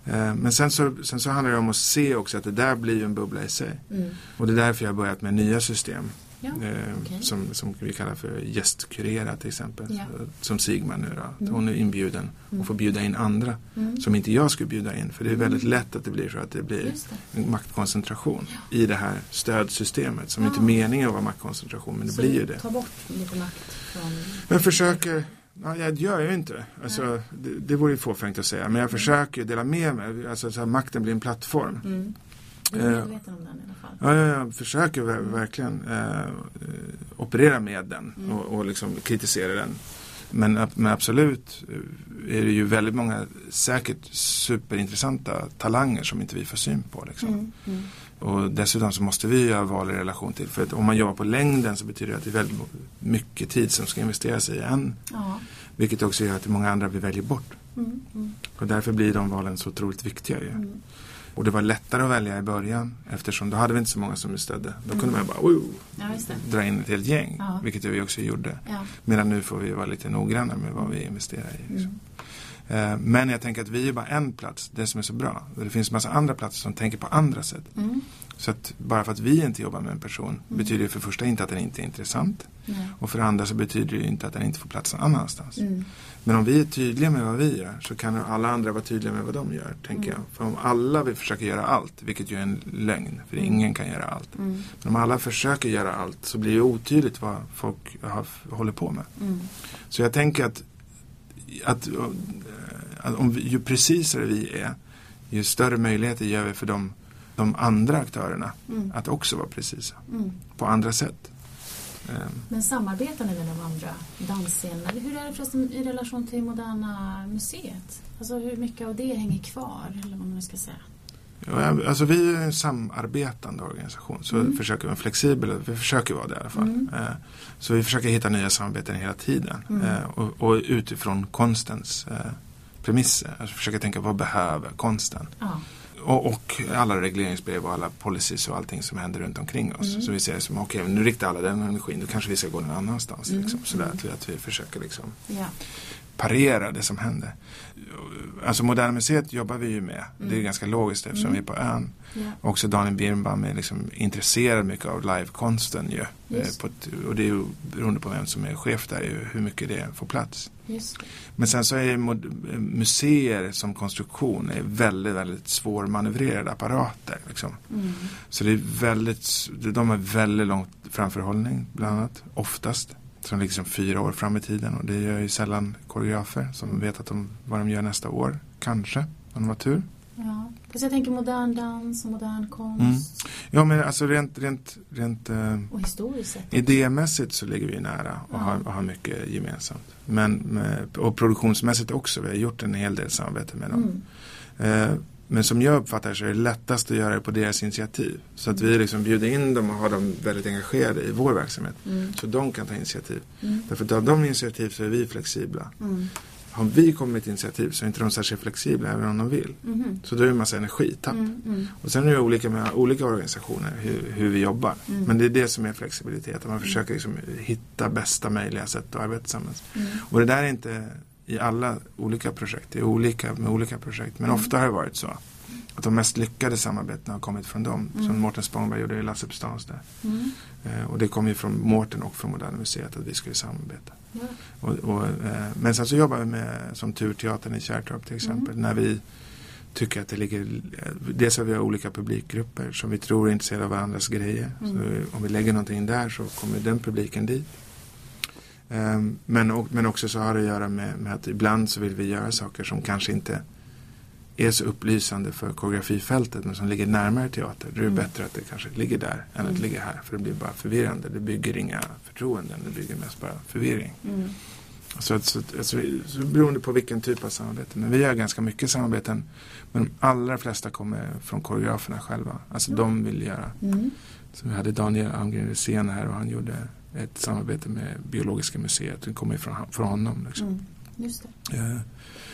Eh, men sen så, sen så handlar det om att se också att det där blir en bubbla i sig. Mm. Och det är därför jag har börjat med nya system. Ja, eh, okay. som, som vi kallar för gästkurera till exempel. Ja. Som Sigmar nu då. Mm. Hon är inbjuden mm. och får bjuda in andra mm. som inte jag skulle bjuda in. För det är väldigt mm. lätt att det blir så att det blir det. en maktkoncentration ja. i det här stödsystemet. Som inte är meningen att vara maktkoncentration men det så blir ju det. ta bort lite makt från... Jag försöker Ja, jag gör ju inte. Alltså, det, det vore ju fåfängt att säga. Men jag mm. försöker dela med mig. Alltså, så här, makten blir en plattform. Mm. Du är medveten om den i alla fall. Ja, ja jag försöker mm. verkligen eh, operera med den mm. och, och liksom kritisera den. Men, men, absolut eh, är det ju väldigt många säkert superintressanta talanger som inte vi får syn på. Liksom. Mm. Mm. Och dessutom så måste vi göra val i relation till. För att om man jobbar på längden så betyder det att det är väldigt mycket tid som ska investeras i en. Ja. Vilket också gör att många andra vi väljer bort. Mm, mm. Och därför blir de valen så otroligt viktiga. Ju. Mm. Och det var lättare att välja i början eftersom då hade vi inte så många som vi stödde. Då kunde man bara ja, dra in ett helt gäng. Ja. Vilket vi också gjorde. Ja. Medan nu får vi vara lite noggranna med vad vi investerar i. Liksom. Eh, men jag tänker att vi är bara en plats, det som är så bra. Det finns massa andra platser som tänker på andra sätt. Mm. Så att bara för att vi inte jobbar med en person mm. betyder det för det första inte att den inte är intressant. Och för det andra så betyder det inte att den inte får plats någon annanstans. Men om vi är tydliga med vad vi gör så kan alla andra vara tydliga med vad de gör. tänker mm. jag. För om alla vill försöka göra allt, vilket ju är en lögn, för mm. ingen kan göra allt. Mm. Men om alla försöker göra allt så blir det otydligt vad folk har, håller på med. Mm. Så jag tänker att, att om vi, ju precisare vi är, ju större möjligheter ger vi för de, de andra aktörerna mm. att också vara precisa mm. på andra sätt. Ehm. Men samarbetar ni med de andra dansscenerna? Hur är det förresten i relation till Moderna Museet? Alltså hur mycket av det hänger kvar? Eller vad man ska säga? Ja, alltså vi är en samarbetande organisation så mm. försöker vi flexibel, vi försöker vara det i alla fall. Mm. Eh, så vi försöker hitta nya samarbeten hela tiden mm. Eh, och, och, utifrån konstens eh, premisser. Alltså försöka tänka vad behöver konsten? Ja. Och, och, alla regleringsbrev och alla policies och allting som händer runt omkring oss. Mm. Så vi ser det som, okej okay, nu riktar alla den energin, då kanske vi ska gå någon annanstans. Mm. Liksom, sådär, att, vi, att vi försöker liksom ja. Parera det som händer. Alltså Moderna Museet jobbar vi ju med. Mm. Det är ganska logiskt eftersom mm. vi är på ön. Yeah. Också Daniel Birnbaum är liksom intresserad mycket av livekonsten ju. Yes. Ett, och det är ju beroende på vem som är chef där, hur mycket det får plats. Yes. Men sen så är museer som konstruktion är väldigt, väldigt svårmanövrerade apparater. Liksom. Mm. Så det är väldigt, de har väldigt lång framförhållning bland annat, oftast som ligger som fyra år fram i tiden och det gör ju sällan koreografer som vet att de, vad de gör nästa år. Kanske, om de har tur. Ja, fast jag tänker modern dans och modern konst. Mm. Ja, men alltså rent, rent, rent eh, och historiskt sett. Idémässigt så ligger vi nära och, ja. har, och har mycket gemensamt. Men med, och produktionsmässigt också. Vi har gjort en hel del samarbete med dem. Mm. Eh, men som jag uppfattar så är det lättast att göra det på deras initiativ. Så att vi liksom bjuder in dem och har dem väldigt engagerade i vår verksamhet. Mm. Så de kan ta initiativ. Mm. Därför att av de initiativ så är vi flexibla. Mm. Har vi kommit med ett initiativ så är inte de särskilt flexibla även om de vill. Mm. Så då är det en massa energitapp. Mm, mm. Och sen är det olika med olika organisationer hur, hur vi jobbar. Mm. Men det är det som är flexibilitet. Att man försöker liksom hitta bästa möjliga sätt att arbeta tillsammans. Och det där är inte i alla olika projekt. Det är olika med olika projekt. Men mm. ofta har det varit så. Att de mest lyckade samarbetena har kommit från dem. Mm. Som Mårten Spångberg gjorde i Lasse Bestans där. Mm. Eh, och det kom ju från Mårten och från Moderna Museet att vi skulle samarbeta. Ja. Och, och, eh, men sen så jobbar vi med som Turteatern i Kärrtorp till exempel. Mm. När vi tycker att det ligger, dels har vi olika publikgrupper som vi tror är intresserade av varandras grejer. Så mm. om vi lägger någonting där så kommer den publiken dit. Ehm, men, men också så har det att göra med, med, att ibland så vill vi göra saker som kanske inte är så upplysande för koreografifältet men som ligger närmare teater. Då är det mm. bättre att det kanske ligger där än att det ligger här. För det blir bara förvirrande. Det bygger inga förtroenden. Det bygger mest bara förvirring. Mm. Så, så, så, så beroende på vilken typ av samarbete. Men vi gör ganska mycket samarbeten. Men de allra flesta kommer från koreograferna själva. Alltså mm. de vill göra. Mm. Så vi hade Daniel Almgren Rysén här och han gjorde ett samarbete med Biologiska museet. Det kommer från, från honom. Liksom. Mm. Just det. Ja.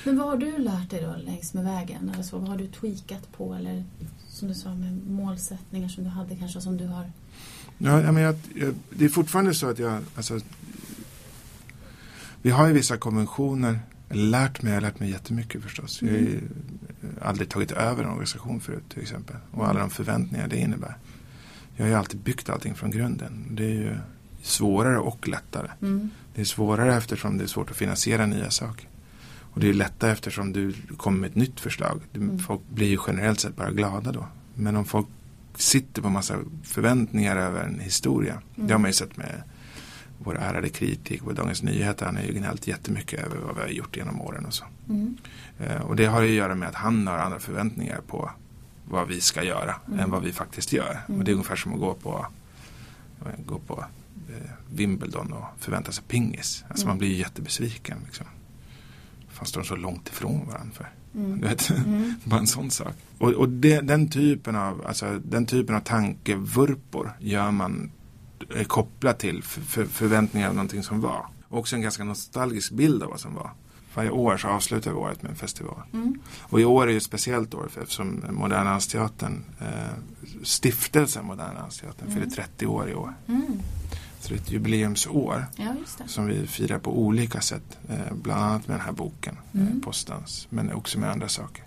Men vad har du lärt dig då längs med vägen? Eller så, vad har du tweakat på? Eller som du sa med målsättningar som du hade kanske som du har Ja, men jag, jag, det är fortfarande så att jag, alltså, vi har ju vissa konventioner, lärt mig, jag har lärt mig jättemycket förstås. Mm. Jag har ju aldrig tagit över en organisation förut till exempel. Och alla de förväntningar det innebär. Jag har ju alltid byggt allting från grunden. Det är ju svårare och lättare. Mm. Det är svårare eftersom det är svårt att finansiera nya saker. Och det är lättare eftersom du kommer med ett nytt förslag. Mm. Folk blir ju generellt sett bara glada då. Men om folk sitter på massa förväntningar över en historia. Mm. Det har man ju sett med vår ärade kritik på Dagens Nyheter. Han har ju gnällt jättemycket över vad vi har gjort genom åren och så. Mm. Eh, och det har ju att göra med att han har andra förväntningar på vad vi ska göra mm. än vad vi faktiskt gör. Och det är ungefär som att gå på, gå på Wimbledon och förvänta sig pingis. Alltså man blir ju jättebesviken. Liksom. Fast de så långt ifrån varandra. För. Mm. vet, mm. bara en sån sak. Och, och det, den, typen av, alltså, den typen av tankevurpor gör man är kopplat till för, för, förväntningar av någonting som var. Och också en ganska nostalgisk bild av vad som var. Varje år så avslutar vi året med en festival. Mm. Och i år är det ett speciellt år för eftersom Moderna Dansteatern, eh, stiftelsen Moderna Dansteatern, mm. fyller 30 år i år. Mm. Så det är ett jubileumsår ja, som vi firar på olika sätt. Eh, bland annat med den här boken, eh, mm. Postdans, men också med andra saker.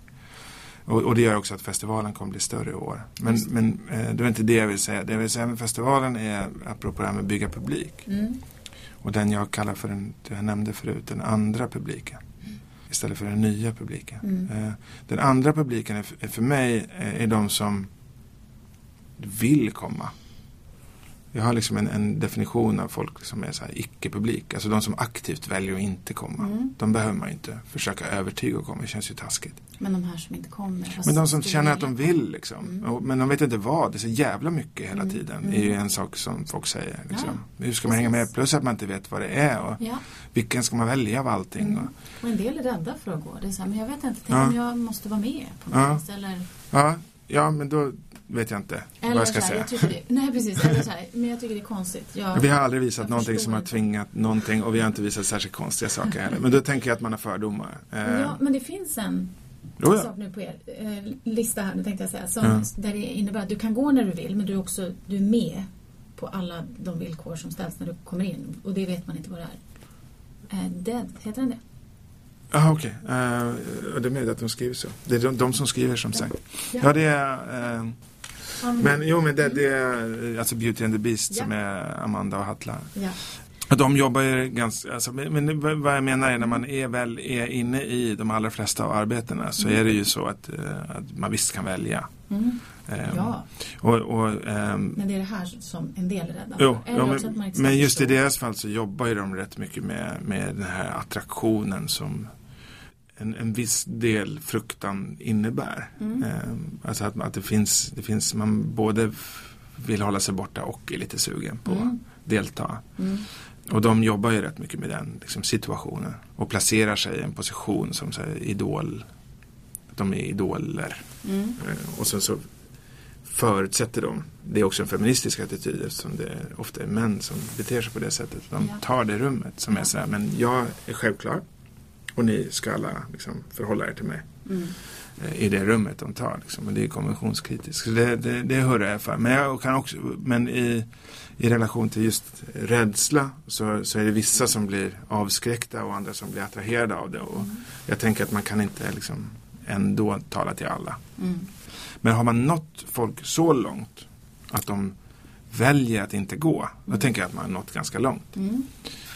Och, och, det gör också att festivalen kommer bli större i år. Men, men eh, det var inte det jag vill säga. Det jag vill säga med festivalen är, apropå det här med bygga publik. Mm. Och den jag kallar för den, det jag nämnde förut, den andra publiken. Mm. Istället för den nya publiken. Mm. Den andra publiken är, är för mig är de som vill komma. Jag har liksom en, en, definition av folk som är så här icke-publik. Alltså de som aktivt väljer att inte komma. Mm. De behöver man inte försöka övertyga att komma. Det känns ju taskigt. Men de här som inte kommer? Men de som känner att de vill liksom. Mm. Men de vet inte vad. Det är så jävla mycket hela mm. tiden. Det är ju mm. en sak som folk säger. Liksom. Ja. Hur ska man hänga med? Plus att man inte vet vad det är. Och ja. Vilken ska man välja av allting? Mm. Och, och en del är rädda för att gå. Det är så här, men jag vet inte. Tänk ja. om jag måste vara med på något ja. Eller... Ja. ja, men då vet jag inte Eller vad jag ska här, säga. Jag det, nej, precis. Eller så här, men jag tycker det är konstigt. Jag, vi har aldrig visat någonting som har tvingat någonting och vi har inte visat särskilt konstiga saker heller. Men då tänker jag att man har fördomar. Ja, eh, men det finns en oh ja. sak nu på er eh, lista här, nu tänkte jag säga, som, ja. där det innebär att du kan gå när du vill men du är också du är med på alla de villkor som ställs när du kommer in. Och det vet man inte vad det är. Eh, dead, heter den det? Ah, okej. Okay. Uh, det är möjligt att de skriver så. Det är de, de som skriver som sagt. Ja, ja det är... Uh, men jo, men det, det är alltså Beauty and the Beast som är Amanda och Hatla. Ja. De jobbar ju ganska, alltså, men vad jag menar är när man är väl är inne i de allra flesta av arbetena så mm. är det ju så att, uh, att man visst kan välja. Mm. Um, ja. Och, och, um, men det är det här som en del är rädda jo, ja, men, men just i deras fall så jobbar ju de rätt mycket med, med den här attraktionen som en, en viss del fruktan innebär. Mm. Eh, alltså att, att det, finns, det finns, man både vill hålla sig borta och är lite sugen på mm. att delta. Mm. Och de jobbar ju rätt mycket med den liksom, situationen och placerar sig i en position som så här, idol. De är idoler. Eh, och sen så förutsätter de, det är också en feministisk attityd eftersom det ofta är män som beter sig på det sättet. De tar det rummet som är så här, men jag är självklar. Och ni ska alla liksom, förhålla er till mig. Mm. I det rummet de tar. Liksom. Och det är konventionskritiskt. Så det, det, det hör jag för. Men, jag kan också, men i, i relation till just rädsla så, så är det vissa som blir avskräckta och andra som blir attraherade av det. Och mm. Jag tänker att man kan inte liksom ändå tala till alla. Mm. Men har man nått folk så långt att de väljer att inte gå, då mm. tänker jag att man har nått ganska långt. Mm.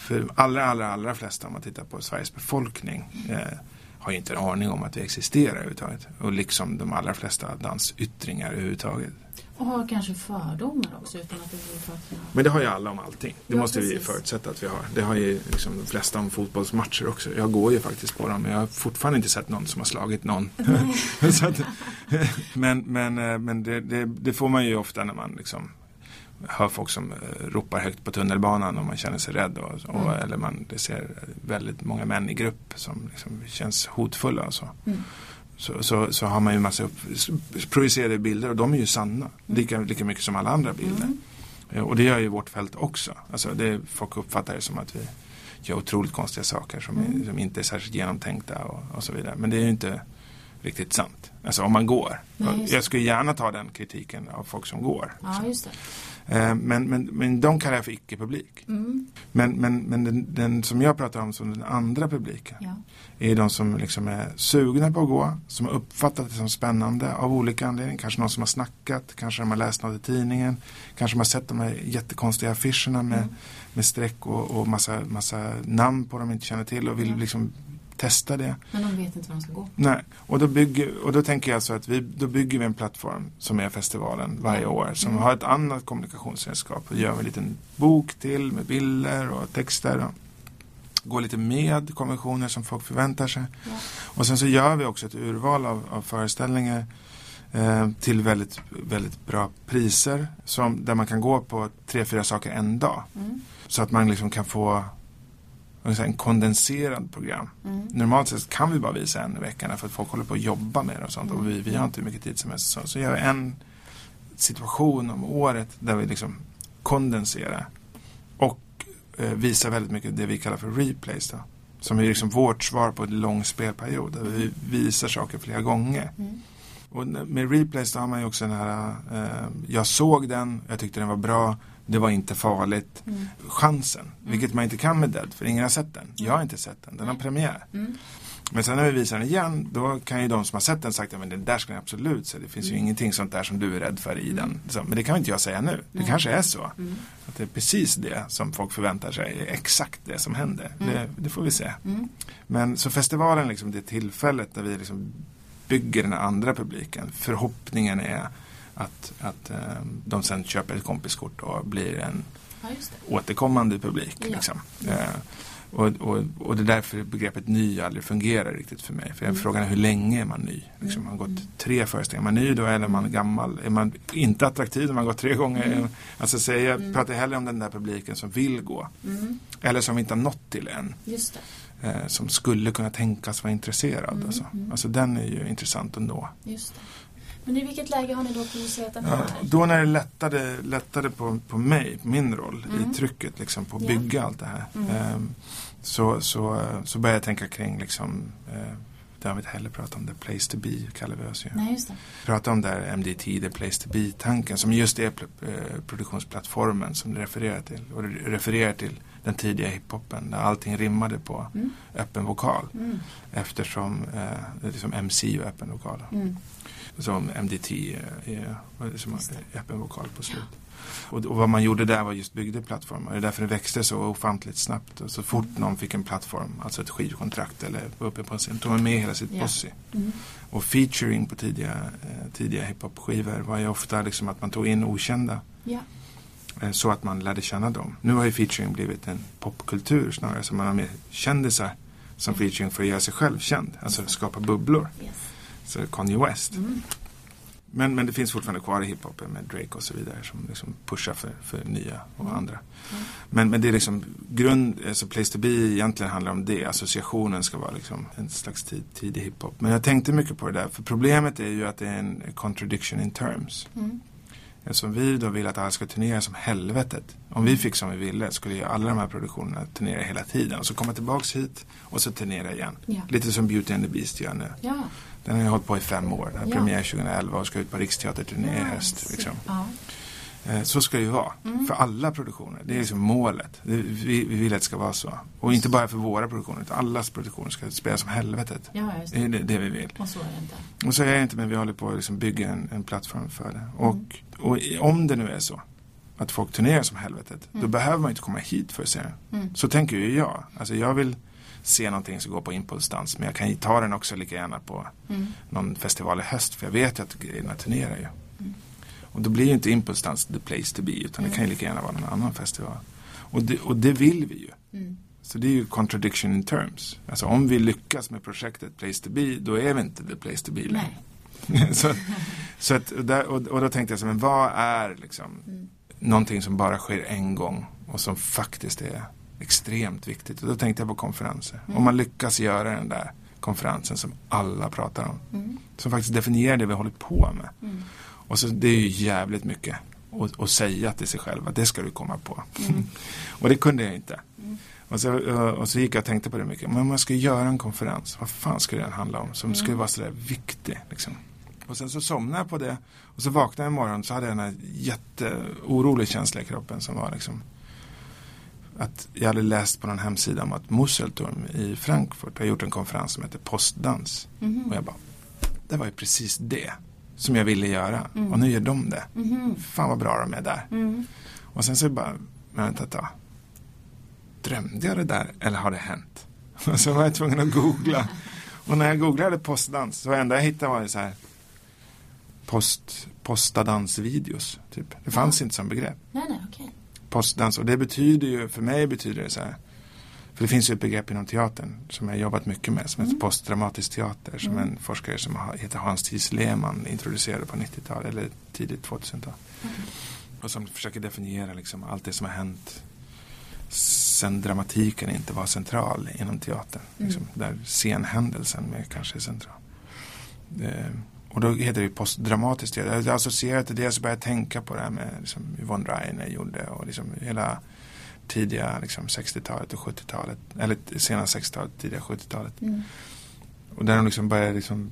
För allra, allra, allra flesta om man tittar på Sveriges befolkning eh, har ju inte en aning om att vi existerar överhuvudtaget. Och liksom de allra flesta dansyttringar överhuvudtaget. Och har kanske fördomar också utan att för Men det har ju alla om allting. Det ja, måste precis. vi förutsätta att vi har. Det har ju liksom de flesta om fotbollsmatcher också. Jag går ju faktiskt på dem men jag har fortfarande inte sett någon som har slagit någon. att, men men, eh, men det, det, det, får man ju ofta när man liksom hör folk som eh, ropar högt på tunnelbanan och man känner sig rädd. Och, och mm. Eller man det ser väldigt många män i grupp som liksom känns hotfulla. Och så. Mm. Så, så, så, har man ju massa upp, projicerade bilder och de är ju sanna. Mm. Lika, lika mycket som alla andra bilder. Mm. Eh, och det gör ju vårt fält också. Alltså det, folk uppfattar det som att vi gör otroligt konstiga saker som, mm. som inte är särskilt genomtänkta och, och, så vidare. Men det är ju inte riktigt sant. Alltså om man går. Nej, jag skulle gärna ta den kritiken av folk som går. Ja, men, men, men de kallar jag för icke-publik. Mm. Men, men, men den, den, som jag pratar om som den andra publiken ja. är de som liksom är sugna på att gå, som har uppfattat det som spännande av olika anledningar. Kanske någon som har snackat, kanske de har läst något i tidningen, kanske de har sett de här jättekonstiga affischerna med, mm. med streck och, och massa, massa namn på dem de inte känner till och vill mm. liksom testa det. Men de vet inte var de ska gå. Nej, och då, bygger, och då tänker jag så att vi, då bygger vi en plattform som är festivalen varje år som mm. har ett annat kommunikationsredskap och gör en liten bok till med bilder och texter. Och går lite med konventioner som folk förväntar sig. Ja. Och sen så gör vi också ett urval av, av föreställningar eh, till väldigt, väldigt bra priser som, där man kan gå på tre, fyra saker en dag. Mm. Så att man liksom kan få en kondenserad program. Mm. Normalt sett kan vi bara visa en i veckan för att folk håller på att jobba med det och sånt. Mm. Och vi, vi har inte mycket tid som helst. Så, så gör vi en situation om året där vi liksom kondenserar. Och eh, visar väldigt mycket det vi kallar för replays. Då, som är liksom vårt svar på en lång spelperiod. Där vi visar saker flera gånger. Mm. Och med replays då har man ju också den här, eh, jag såg den, jag tyckte den var bra det var inte farligt. Mm. Chansen, mm. vilket man inte kan med Dead för ingen har sett den. Jag har inte sett den, den har premiär. Mm. Men sen när vi visar den igen, då kan ju de som har sett den sagt att den där ska ni absolut se. Det finns ju mm. ingenting sånt där som du är rädd för i den. Mm. Så, men det kan inte jag säga nu. Det kanske är så. Mm. Att det är precis det som folk förväntar sig, är exakt det som händer. Det, det, får vi se. Men så festivalen, liksom, det tillfället där vi liksom bygger den andra publiken. Förhoppningen är att, att eh, de sen köper ett kompiskort och blir en ja, återkommande publik. Ja. Liksom. Eh, och, och, och det är därför begreppet ny aldrig fungerar riktigt för mig. För mm. frågan är hur länge är man ny? Liksom, man har gått tre föreställningar. Är man ny då eller är man gammal? Är man inte attraktiv om man gått tre gånger? Mm. Alltså, så jag mm. pratar hellre om den där publiken som vill gå. Mm. Eller som vi inte har nått till än. Eh, som skulle kunna tänkas vara intresserad. Mm. Alltså. Mm. alltså den är ju intressant att nå. Det. Men i vilket läge har ni då producerat den här? Ja, då när det lättade, lättade på, på mig, på min roll mm. i trycket liksom, på att ja. bygga allt det här. Mm. Um, så, så, så började jag tänka kring liksom, uh, det har vi inte heller pratat om, the place to be kallar vi oss ju. Nej, just det. Prata om där MDT, the place to be-tanken som just är uh, produktionsplattformen som det refererar till. Och det refererar till den tidiga hiphopen där allting rimmade på mm. öppen vokal. Mm. Eftersom uh, liksom MC var öppen vokal. Mm som MDT är, som är öppen vokal på slut. Och, och, vad man gjorde där var just byggde plattformar. Det är därför det växte så ofantligt snabbt. Och så fort någon fick en plattform, alltså ett skivkontrakt eller var uppe på en scen, tog man med hela sitt yeah. posse. Mm. Och featuring på tidiga, eh, tidiga hiphop-skivor var ju ofta liksom att man tog in okända. Yeah. Eh, så att man lärde känna dem. Nu har ju featuring blivit en popkultur snarare. Så man har mer kändisar som mm. featuring för att göra sig själv känd. Alltså skapa bubblor. Yes. Så Kanye West. Mm. Men, men det finns fortfarande kvar i hiphopen med Drake och så vidare som liksom pushar för, för nya och mm. andra. Mm. Men, men det är liksom grund, alltså Place to be egentligen handlar om det. Associationen ska vara liksom en slags tid, tidig hiphop. Men jag tänkte mycket på det där. För problemet är ju att det är en contradiction in terms. Mm. Eftersom vi då vill att alla ska turnera som helvetet. Om vi fick som vi ville skulle ju alla de här produktionerna turnera hela tiden. Och så komma tillbaks hit och så turnera igen. Ja. Lite som Beauty and the Beast gör nu. Ja. Den har ju hållit på i fem år. Den har ja. premiär 2011 och ska ut på Riksteaterturné i höst. Liksom. Ja. Eh, så ska det ju vara. Mm. För alla produktioner. Det är liksom målet. Vi, vi, vill att det ska vara så. Och inte bara för våra produktioner. Utan allas produktioner ska spelas som helvetet. Ja, det. är det, det, vi vill. Och så är det inte. Och så är det inte. Men vi håller på att liksom bygga en, en plattform för det. Och, mm. och om det nu är så. Att folk turnerar som helvetet. Mm. Då behöver man inte komma hit för att se det. Mm. Så tänker ju jag. Alltså jag vill se någonting som går på impulsdans. Men jag kan ju ta den också lika gärna på mm. någon festival i höst. För jag vet ju att grejerna turnerar ju. Mm. Och då blir ju inte impulsdans the place to be. Utan det kan ju lika gärna vara någon annan festival. Och det, och det vill vi ju. Mm. Så det är ju contradiction in terms. Alltså om vi lyckas med projektet Place to be, då är vi inte the place to be längre. så, så att, och, där, och, och, då tänkte jag så men vad är liksom mm. någonting som bara sker en gång och som faktiskt är extremt viktigt. Och då tänkte jag på konferenser. Mm. Om man lyckas göra den där konferensen som alla pratar om. Mm. Som faktiskt definierar det vi håller på med. Mm. Och så det är ju jävligt mycket att, att säga till sig själv att det ska du komma på. Mm. och det kunde jag inte. Mm. Och så, och så gick jag och tänkte på det mycket. Men om jag ska göra en konferens, vad fan skulle den handla om? Som skulle mm. vara sådär viktig. Liksom. Och sen så somnade jag på det. Och så vaknade jag en morgon så hade jag den här jätteorolig känsla i kroppen som var liksom att jag hade läst på någon hemsida om att Musselturm i Frankfurt har gjort en konferens som heter Postdans. Mm Och jag bara, det var ju precis det som jag ville göra. Mm. Och nu gör de det. Mm. Fan vad bra de är där. Mm. Och sen så bara, men vänta ett tag. Drömde jag det där eller har det hänt? Och så var jag tvungen att googla. Och när jag googlade postdans så enda jag hittade var så här post, posta dansvideos. Typ. Det fanns ja. inte som begrepp. Nej, nej, okay. Postdans och det betyder ju, för mig betyder det så här. För det finns ju ett begrepp inom teatern som jag jobbat mycket med som mm. heter postdramatisk teater. Som mm. en forskare som heter Hans Thies Lehmann introducerade på 90-talet eller tidigt 2000-tal. Mm. Och som försöker definiera liksom allt det som har hänt sen dramatiken inte var central inom teatern. Mm. Liksom, där scenhändelsen mer kanske är central. Eh, och då heter det postdramatiskt teater. Jag associerar till det så började jag tänka på det här med liksom, Yvonne Rainer gjorde och liksom hela tidiga liksom, 60-talet och 70-talet. Eller sena 60-talet, tidiga 70-talet. Mm. Och där de liksom började liksom,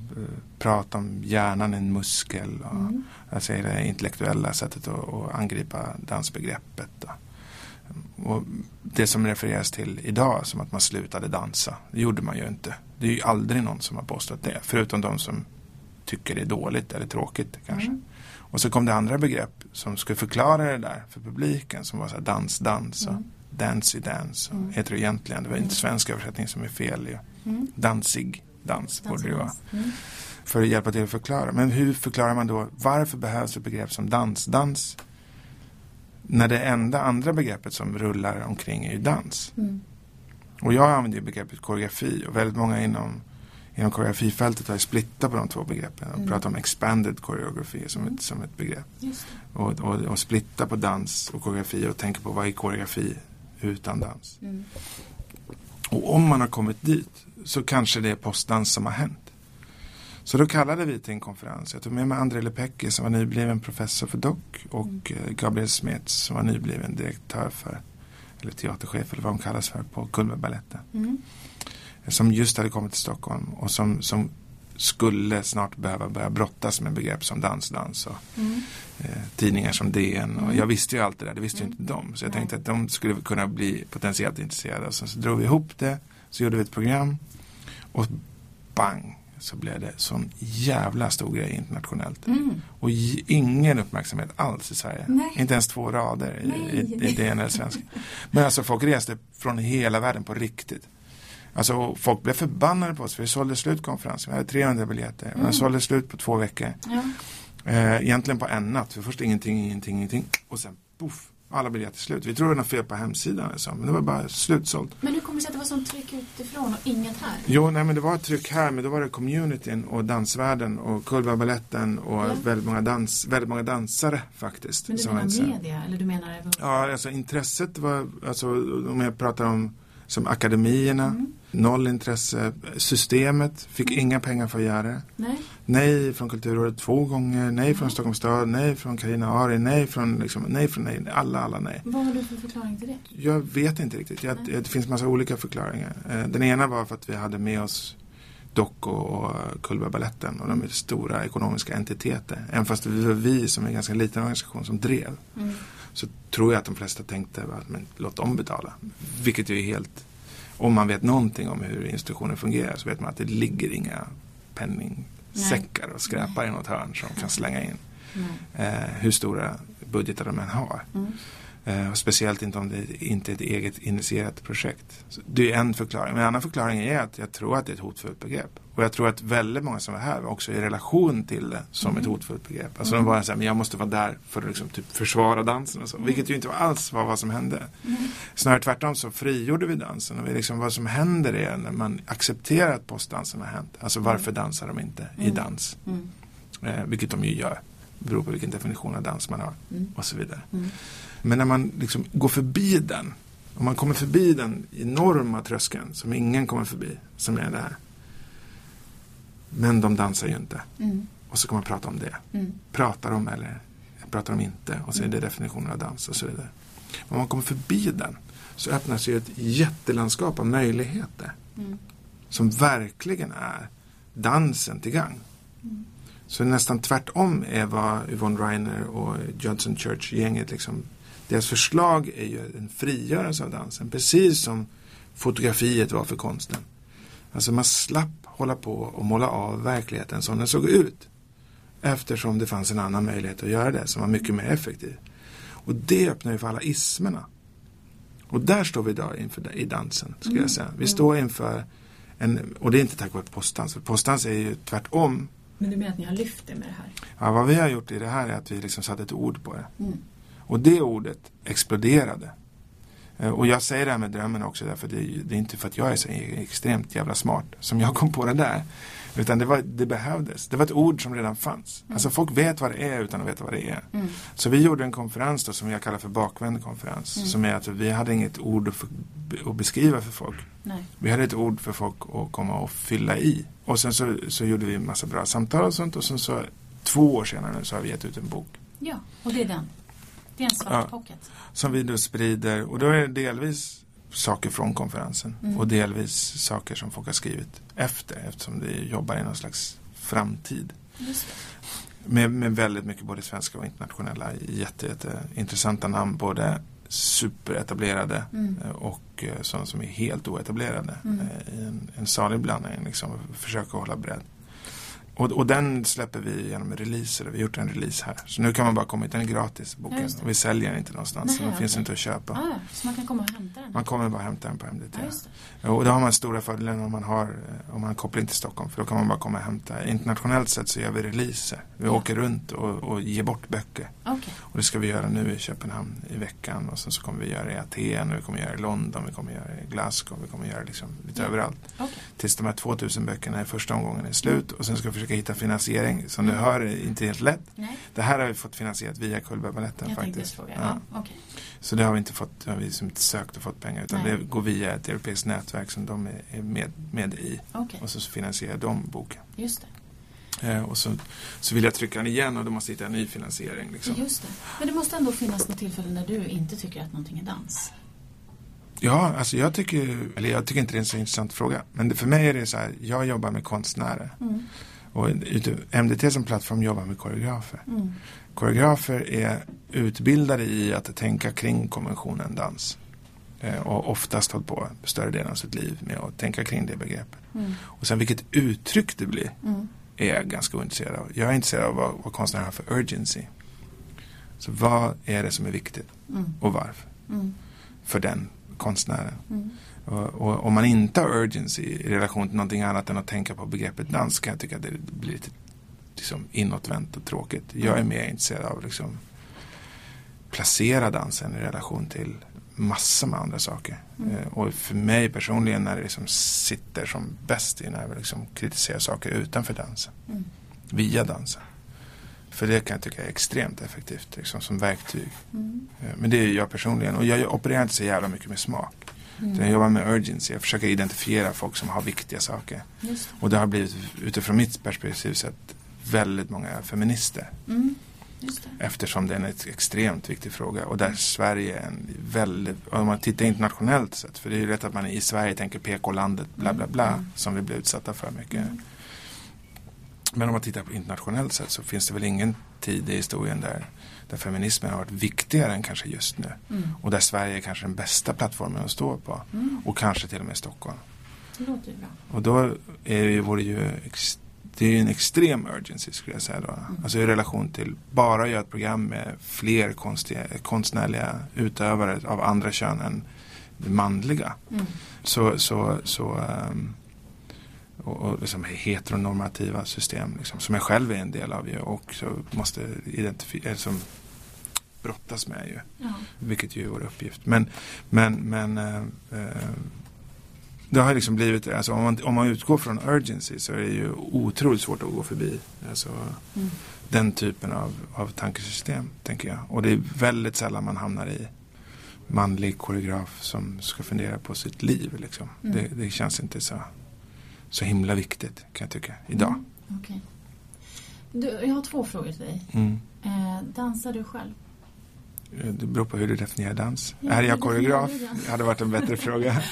prata om hjärnan, en muskel. Och, mm. Alltså det intellektuella sättet att, att angripa dansbegreppet. Då. Och det som refereras till idag som att man slutade dansa, det gjorde man ju inte. Det är ju aldrig någon som har påstått det, förutom de som tycker det är dåligt eller tråkigt kanske. Mm. Och så kom det andra begrepp som skulle förklara det där för publiken som var så här dans, dans och mm. dancey dance. Mm. Heter det egentligen, det var inte mm. svensk översättning som är fel. Ja. Mm. Dansig dans borde det vara. Mm. För att hjälpa till att förklara. Men hur förklarar man då varför behövs ett begrepp som dans? Dans när det enda andra begreppet som rullar omkring är ju dans. Mm. Och jag använder ju begreppet koreografi och väldigt många inom, inom koreografifältet har ju splittat på de två begreppen och mm. pratar om expanded koreografi som, mm. ett, som ett begrepp. Och, och, och splitta på dans och koreografi och tänka på vad är koreografi utan dans. Mm. Och om man har kommit dit så kanske det är postdans som har hänt. Så då kallade vi till en konferens. Jag tog med mig André Lepecki som var nybliven professor för DOC och mm. Gabriel Smets som var nybliven direktör för, eller teaterchef eller vad hon kallas för på Cullbergbaletten. Mm. Som just hade kommit till Stockholm och som, som skulle snart behöva börja brottas med begrepp som dansdans och mm. eh, tidningar som DN. Och mm. jag visste ju allt det där, det visste ju inte de. Så jag tänkte att de skulle kunna bli potentiellt intresserade. Så, så drog vi ihop det, så gjorde vi ett program och bang så blev det sån jävla stor grej internationellt. Mm. Och ingen uppmärksamhet alls i Sverige. Nej. Inte ens två rader i, i, i DN eller svenska. Men alltså folk reste från hela världen på riktigt. Alltså folk blev förbannade på oss för vi sålde slut konferensen. Vi hade 300 biljetter. Mm. Den sålde slut på två veckor. Ja. Eh, egentligen på en natt. För först ingenting, ingenting, ingenting. Och sen poff alla biljetter slut. Vi tror det var fel på hemsidan så, men det var bara slutsålt. Men hur kommer det sig att det var sånt tryck utifrån och inget här? Jo, nej men det var ett tryck här, men då var det communityn och dansvärlden och Cullbergbaletten och ja. väldigt, många dans, väldigt många dansare faktiskt. Men du menar media, eller du menar? Ja, alltså intresset var, alltså om jag pratar om som akademierna, mm. Noll intresse. Systemet fick mm. inga pengar för att göra det. Nej. nej från Kulturrådet två gånger, nej från Stockholms stad, nej från Carina Ari, nej från, liksom, nej från nej, alla, alla nej. Vad har du för förklaring till det? Jag vet inte riktigt. Jag, det finns massa olika förklaringar. Eh, den ena var för att vi hade med oss Dock och Cullbergbaletten och de är stora ekonomiska entiteter. Även fast det var vi som är en ganska liten organisation som drev. Mm så tror jag att de flesta tänkte att men, låt dem betala. Vilket ju är helt, om man vet någonting om hur institutionen fungerar så vet man att det ligger inga penningsäckar och skräpar i något hörn som kan slänga in. Eh, hur stora budgetar de än har. Mm. Eh, speciellt inte om det inte är ett eget initierat projekt. Så det är en förklaring. Men en annan förklaring är att jag tror att det är ett hotfullt begrepp. Och jag tror att väldigt många som var här var också i relation till det som mm. ett hotfullt begrepp. Alltså mm. de var så här, men jag måste vara där för att liksom typ försvara dansen och så. Mm. Vilket ju inte alls var vad som hände. Mm. Snarare tvärtom så frigjorde vi dansen. Och vi liksom, vad som händer är när man accepterar att postdansen har hänt. Alltså varför mm. dansar de inte i mm. dans? Mm. Eh, vilket de ju gör. Det beror på vilken definition av dans man har. Och så vidare. Men när man liksom går förbi den. Om man kommer förbi den enorma tröskeln som ingen kommer förbi. Som är det här. Men de dansar ju inte. Mm. Och så kan man prata om det. Mm. Pratar de eller pratar de inte? Och så är det definitionen av dans och så vidare. Om man kommer förbi den så öppnar sig ett jättelandskap av möjligheter. Mm. Som verkligen är dansen till gang. Mm. Så nästan tvärtom är vad Yvonne Reiner och Judson Church-gänget liksom deras förslag är ju en frigörelse av dansen. Precis som fotografiet var för konsten. Alltså man slapp hålla på och måla av verkligheten som den såg ut. Eftersom det fanns en annan möjlighet att göra det som var mycket mer effektiv. Och det öppnar ju för alla ismerna. Och där står vi idag inför i dansen. Ska mm. jag säga. Vi står inför en, och det är inte tack vare postdans. Postdans är ju tvärtom. Men du menar att ni har lyft det med det här? Ja, vad vi har gjort i det här är att vi liksom satt ett ord på det. Mm. Och det ordet exploderade. Eh, och jag säger det här med drömmen också därför det, det är inte för att jag är så extremt jävla smart som jag kom på det där. Utan det, var, det behövdes. Det var ett ord som redan fanns. Mm. Alltså folk vet vad det är utan att veta vad det är. Mm. Så vi gjorde en konferens då som jag kallar för bakvänd konferens. Mm. Som är att vi hade inget ord för, att beskriva för folk. Nej. Vi hade ett ord för folk att komma och fylla i. Och sen så, så gjorde vi en massa bra samtal och sånt. Och sen så två år senare så har vi gett ut en bok. Ja, och det är den. Det är en svart ja, pocket. Som vi då sprider och då är det delvis saker från konferensen mm. och delvis saker som folk har skrivit efter eftersom det jobbar i någon slags framtid. Med, med väldigt mycket både svenska och internationella jätte, jätte intressanta namn. Både superetablerade mm. Eh, och eh, sådana som är helt oetablerade. Mm. Eh, I en, en salig blandning. Liksom, försöka hålla bredd. Och, och den släpper vi genom releaser. Vi har gjort en release här. Så nu kan man bara komma hit. Den är gratis, boken. Ja, och vi säljer den inte någonstans. Nej, så den okay. finns inte att köpa. Ah, så man kan komma och hämta den? Man kommer bara hämta den på MDT. Ja, och då har man stora fördelar om man har om man kopplar in till Stockholm. För då kan man bara komma och hämta. Internationellt sett så gör vi releaser. Vi ja. åker runt och, och ger bort böcker. Okay. Och det ska vi göra nu i Köpenhamn i veckan. Och sen så kommer vi göra i Aten. Och vi kommer göra i London. Vi kommer göra i Glasgow. Vi kommer göra liksom lite ja. överallt. Okay. Tills de här 2000 böckerna i första omgången är slut. Och sen ska vi försöka hitta finansiering. Som du mm. hör är inte helt lätt. Nej. Det här har vi fått finansierat via Cullbergbaletten faktiskt. Fråga. Ja. Ja, okay. Så det har vi inte fått, det har vi liksom inte sökt och fått pengar. Utan Nej. det går via ett europeiskt nätverk som de är med, med i. Okay. Och så finansierar de boken. Just det. Eh, och så, så vill jag trycka den igen och då måste jag hitta en ny finansiering. Liksom. Just det. Men det måste ändå finnas något tillfälle när du inte tycker att någonting är dans? Ja, alltså jag tycker, eller jag tycker inte det är en så intressant fråga. Men för mig är det så här, jag jobbar med konstnärer. Mm. Och MDT som plattform jobbar med koreografer. Mm. Koreografer är utbildade i att tänka kring konventionen dans. Eh, och oftast hållit på större delen av sitt liv med att tänka kring det begreppet. Mm. Och sen vilket uttryck det blir mm. är jag ganska ointresserad av. Jag är intresserad av vad, vad konstnären har för urgency. Så vad är det som är viktigt mm. och varför? Mm. För den konstnären. Och, och, om man inte har urgency i relation till någonting annat än att tänka på begreppet dans kan jag tycka att det blir lite liksom, inåtvänt och tråkigt. Jag är mm. mer intresserad av liksom, placera dansen i relation till massor med andra saker. Mm. Eh, och för mig personligen när det liksom sitter som bäst i när vi liksom kritiserar saker utanför dansen. Mm. Via dansen. För det kan jag tycka är extremt effektivt liksom, som verktyg. Mm. Eh, men det är jag personligen. Och jag opererar inte så jävla mycket med smak. Mm. Jag jobbar med urgency. Jag försöker identifiera folk som har viktiga saker. Det. Och det har blivit utifrån mitt perspektiv sett väldigt många feminister. Mm. Eftersom det är en extremt viktig fråga och där Sverige är en väldigt, om man tittar internationellt sett, för det är ju lätt att man i Sverige tänker PK-landet bla bla bla mm. som vi blir utsatta för mycket. Mm. Men om man tittar på internationellt sett så finns det väl ingen tid i historien där, där feminismen har varit viktigare än kanske just nu. Mm. Och där Sverige är kanske den bästa plattformen att stå på. Mm. Och kanske till och med Stockholm. Det låter ju bra. Och då är det, vore ju det är en extrem urgency skulle jag säga då. Mm. Alltså i relation till bara göra ett program med fler konstiga, konstnärliga utövare av andra kön än det manliga. Mm. Så, så, så um, och, och liksom heteronormativa system liksom, som jag själv är en del av ju och så måste identifiera, som brottas med ju. Ja. Vilket ju är vår uppgift. Men, men, men äh, det har liksom blivit, alltså om man, om man utgår från urgency så är det ju otroligt svårt att gå förbi. Alltså, mm. Den typen av, av tankesystem, tänker jag. Och det är väldigt sällan man hamnar i manlig koreograf som ska fundera på sitt liv. Liksom. Mm. Det, det, känns inte så, så himla viktigt, kan jag tycka, idag. Mm. Okay. Du, jag har två frågor till dig. Mm. Eh, dansar du själv? Eh, det beror på hur du definierar dans. Ja, är jag koreograf? Det hade varit en bättre fråga.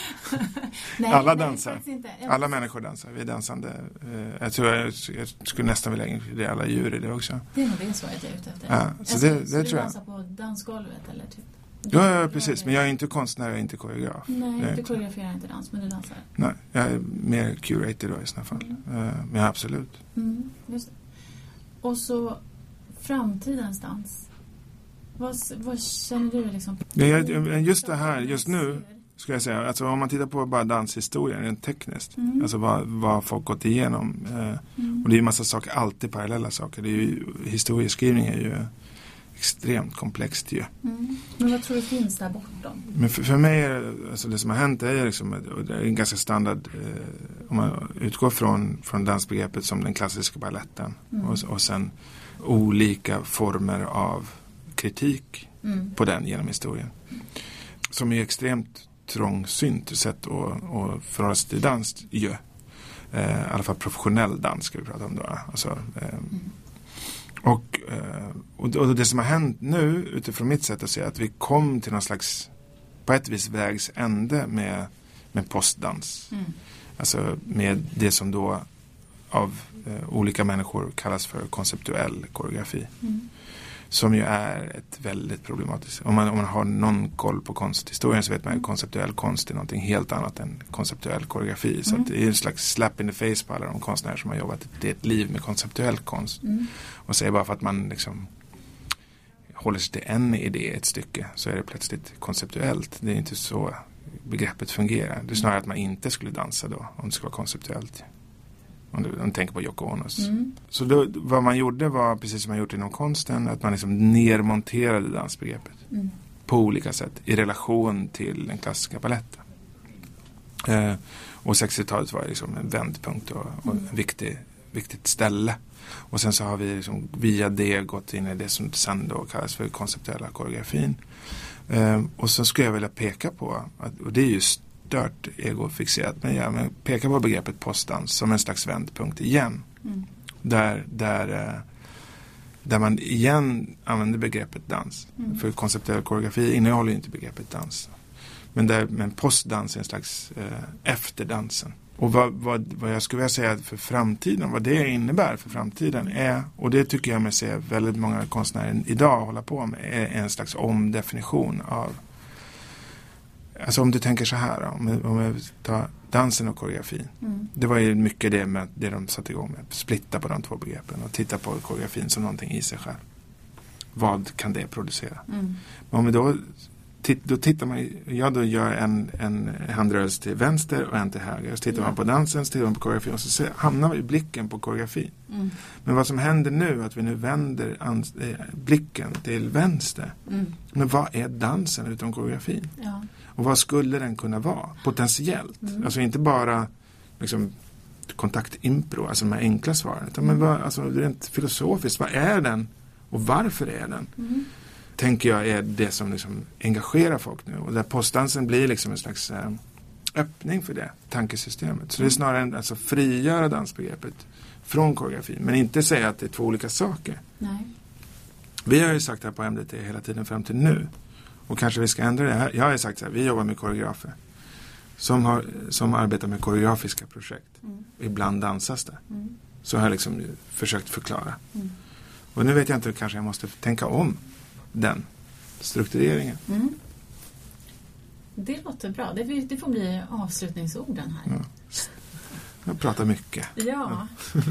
nej, Alla dansar. Nej, alla människor dansar. Vi är dansande. Eh, jag tror jag, jag skulle nästan vilja inkludera alla djur i det också. Det är nog det så jag är ute efter. Ja, så alltså, det, det, så det tror jag. dansar på dansgolvet eller typ? Ja, ja, precis. Men jag är inte konstnär, jag är inte koreograf. Nej, du koreograferar inte dans, men du dansar? Nej, jag är mer curator då i sådana fall. Mm. Uh, men ja, absolut. Mm, Och så framtidens dans. Vad, vad känner du liksom? Ja, just det här, just nu ska jag säga. Alltså om man tittar på bara danshistorien rent tekniskt. Mm. Alltså vad, vad folk gått igenom. Eh, mm. Och det är ju massa saker, alltid parallella saker. Det är ju, historieskrivning är ju extremt komplext ju. Mm. Men vad tror du finns där bortom? Men för, för mig är alltså det som har hänt är liksom, det är en ganska standard, eh, om man utgår från, från dansbegreppet som den klassiska balletten mm. och, och sen olika former av kritik mm. på den genom historien. Som är extremt trångsynt sätt att, att förhålla sig till dans ju. Eh, I alla fall professionell dans ska vi prata om då. Alltså, eh, mm. Och, eh, och det som har hänt nu utifrån mitt sätt att se att vi kom till någon slags på ett vis vägs ände med, med postdans. Mm. Alltså med det som då av eh, olika människor kallas för konceptuell koreografi. Mm. Som ju är ett väldigt problematiskt. Om man, om man har någon koll på konsthistorien så vet man att konceptuell konst är någonting helt annat än konceptuell koreografi. Så mm. det är en slags slap in the face på alla de konstnärer som har jobbat det är ett liv med konceptuell konst. Mm. Och säger bara för att man liksom håller sig till en idé, ett stycke, så är det plötsligt konceptuellt. Det är inte så begreppet fungerar. Det är snarare att man inte skulle dansa då, om det skulle vara konceptuellt. Om du, tänker på Yoko Onos. Mm. Så då, vad man gjorde var precis som man gjort inom konsten. Att man liksom nermonterade dansbegreppet. Mm. På olika sätt. I relation till den klassiska baletten. Eh, och 60-talet var liksom en vändpunkt och, och mm. en viktig, viktigt ställe. Och sen så har vi liksom via det gått in i det som sen då kallas för konceptuella koreografin. Eh, och så skulle jag vilja peka på, att, och det är just stört egofixerat. Men jag pekar på begreppet postdans som en slags vändpunkt igen. Mm. Där, där, eh, där man igen använder begreppet dans. Mm. För konceptuell koreografi innehåller inte begreppet dans. Men, där, men postdans är en slags eh, efterdansen. Och vad, vad, vad jag skulle vilja säga för framtiden, vad det innebär för framtiden är, och det tycker jag mig se väldigt många konstnärer idag hålla på med, är en slags omdefinition av Alltså om du tänker så här, om, om jag tar dansen och koreografin. Mm. Det var ju mycket det med det de satte igång med. Splitta på de två begreppen och titta på koreografin som någonting i sig själv. Vad kan det producera? Mm. Men om vi då, då tittar man, jag då gör en, en handrörelse till vänster och en till höger. Så tittar ja. man på dansen, så tittar man på koreografin och så ser, hamnar vi i blicken på koreografin. Mm. Men vad som händer nu, att vi nu vänder ans, eh, blicken till vänster. Mm. Men vad är dansen utom koreografin? Ja. Och vad skulle den kunna vara potentiellt? Mm. Alltså inte bara liksom, kontaktimpro, alltså de här enkla svaren. Utan men vad, alltså, rent filosofiskt, vad är den och varför är den? Mm. Tänker jag är det som liksom engagerar folk nu. Och där postdansen blir liksom en slags äh, öppning för det tankesystemet. Så det är snarare en, alltså frigöra dansbegreppet från koreografin. Men inte säga att det är två olika saker. Nej. Vi har ju sagt här på MDT hela tiden fram till nu och kanske vi ska ändra det. Jag har sagt så här, vi jobbar med koreografer. Som, har, som arbetar med koreografiska projekt. Mm. Ibland dansas det. Mm. Så har jag liksom försökt förklara. Mm. Och nu vet jag inte, kanske jag måste tänka om den struktureringen. Mm. Det låter bra. Det, det får bli avslutningsorden här. Ja. Jag pratar mycket. Ja.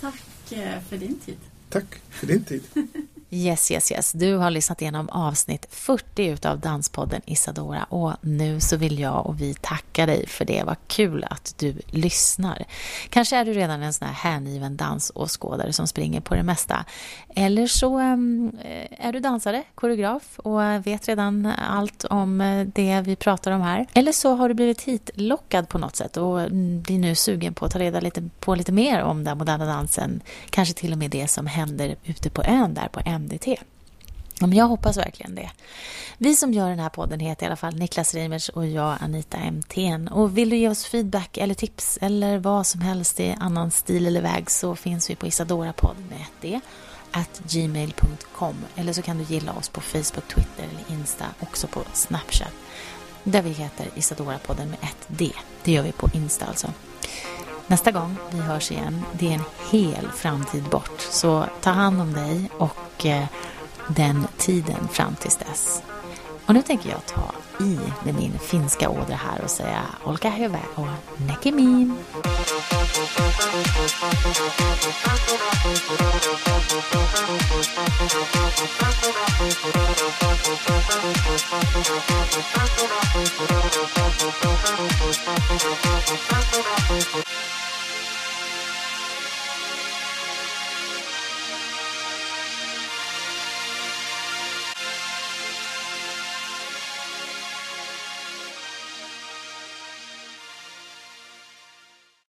Tack eh, för din tid. Tack för din tid. Yes, yes, yes. Du har lyssnat igenom avsnitt 40 utav Danspodden Isadora och nu så vill jag och vi tacka dig för det. Vad kul att du lyssnar. Kanske är du redan en sån här hängiven dansåskådare som springer på det mesta. Eller så ehm, är du dansare, koreograf och vet redan allt om eh, det vi pratar om här. Eller så har du blivit hitlockad på något sätt och mm, blir nu sugen på att ta reda lite, på lite mer om den moderna dansen. Kanske till och med det som händer ute på ön där på MDT. Men jag hoppas verkligen det. Vi som gör den här podden heter i alla fall Niklas Reimers och jag Anita MTN. Och vill du ge oss feedback eller tips eller vad som helst i annan stil eller väg så finns vi på Isadorapodd med det D at gmail.com eller så kan du gilla oss på Facebook, Twitter eller Insta, också på Snapchat där vi heter Isadora-podden med ett D. Det gör vi på Insta alltså. Nästa gång vi hörs igen, det är en hel framtid bort. Så ta hand om dig och eh, den tiden fram tills dess. Och nu tänker jag ta i med min finska ådra här och säga Olka hyvä och näkemiin. Thank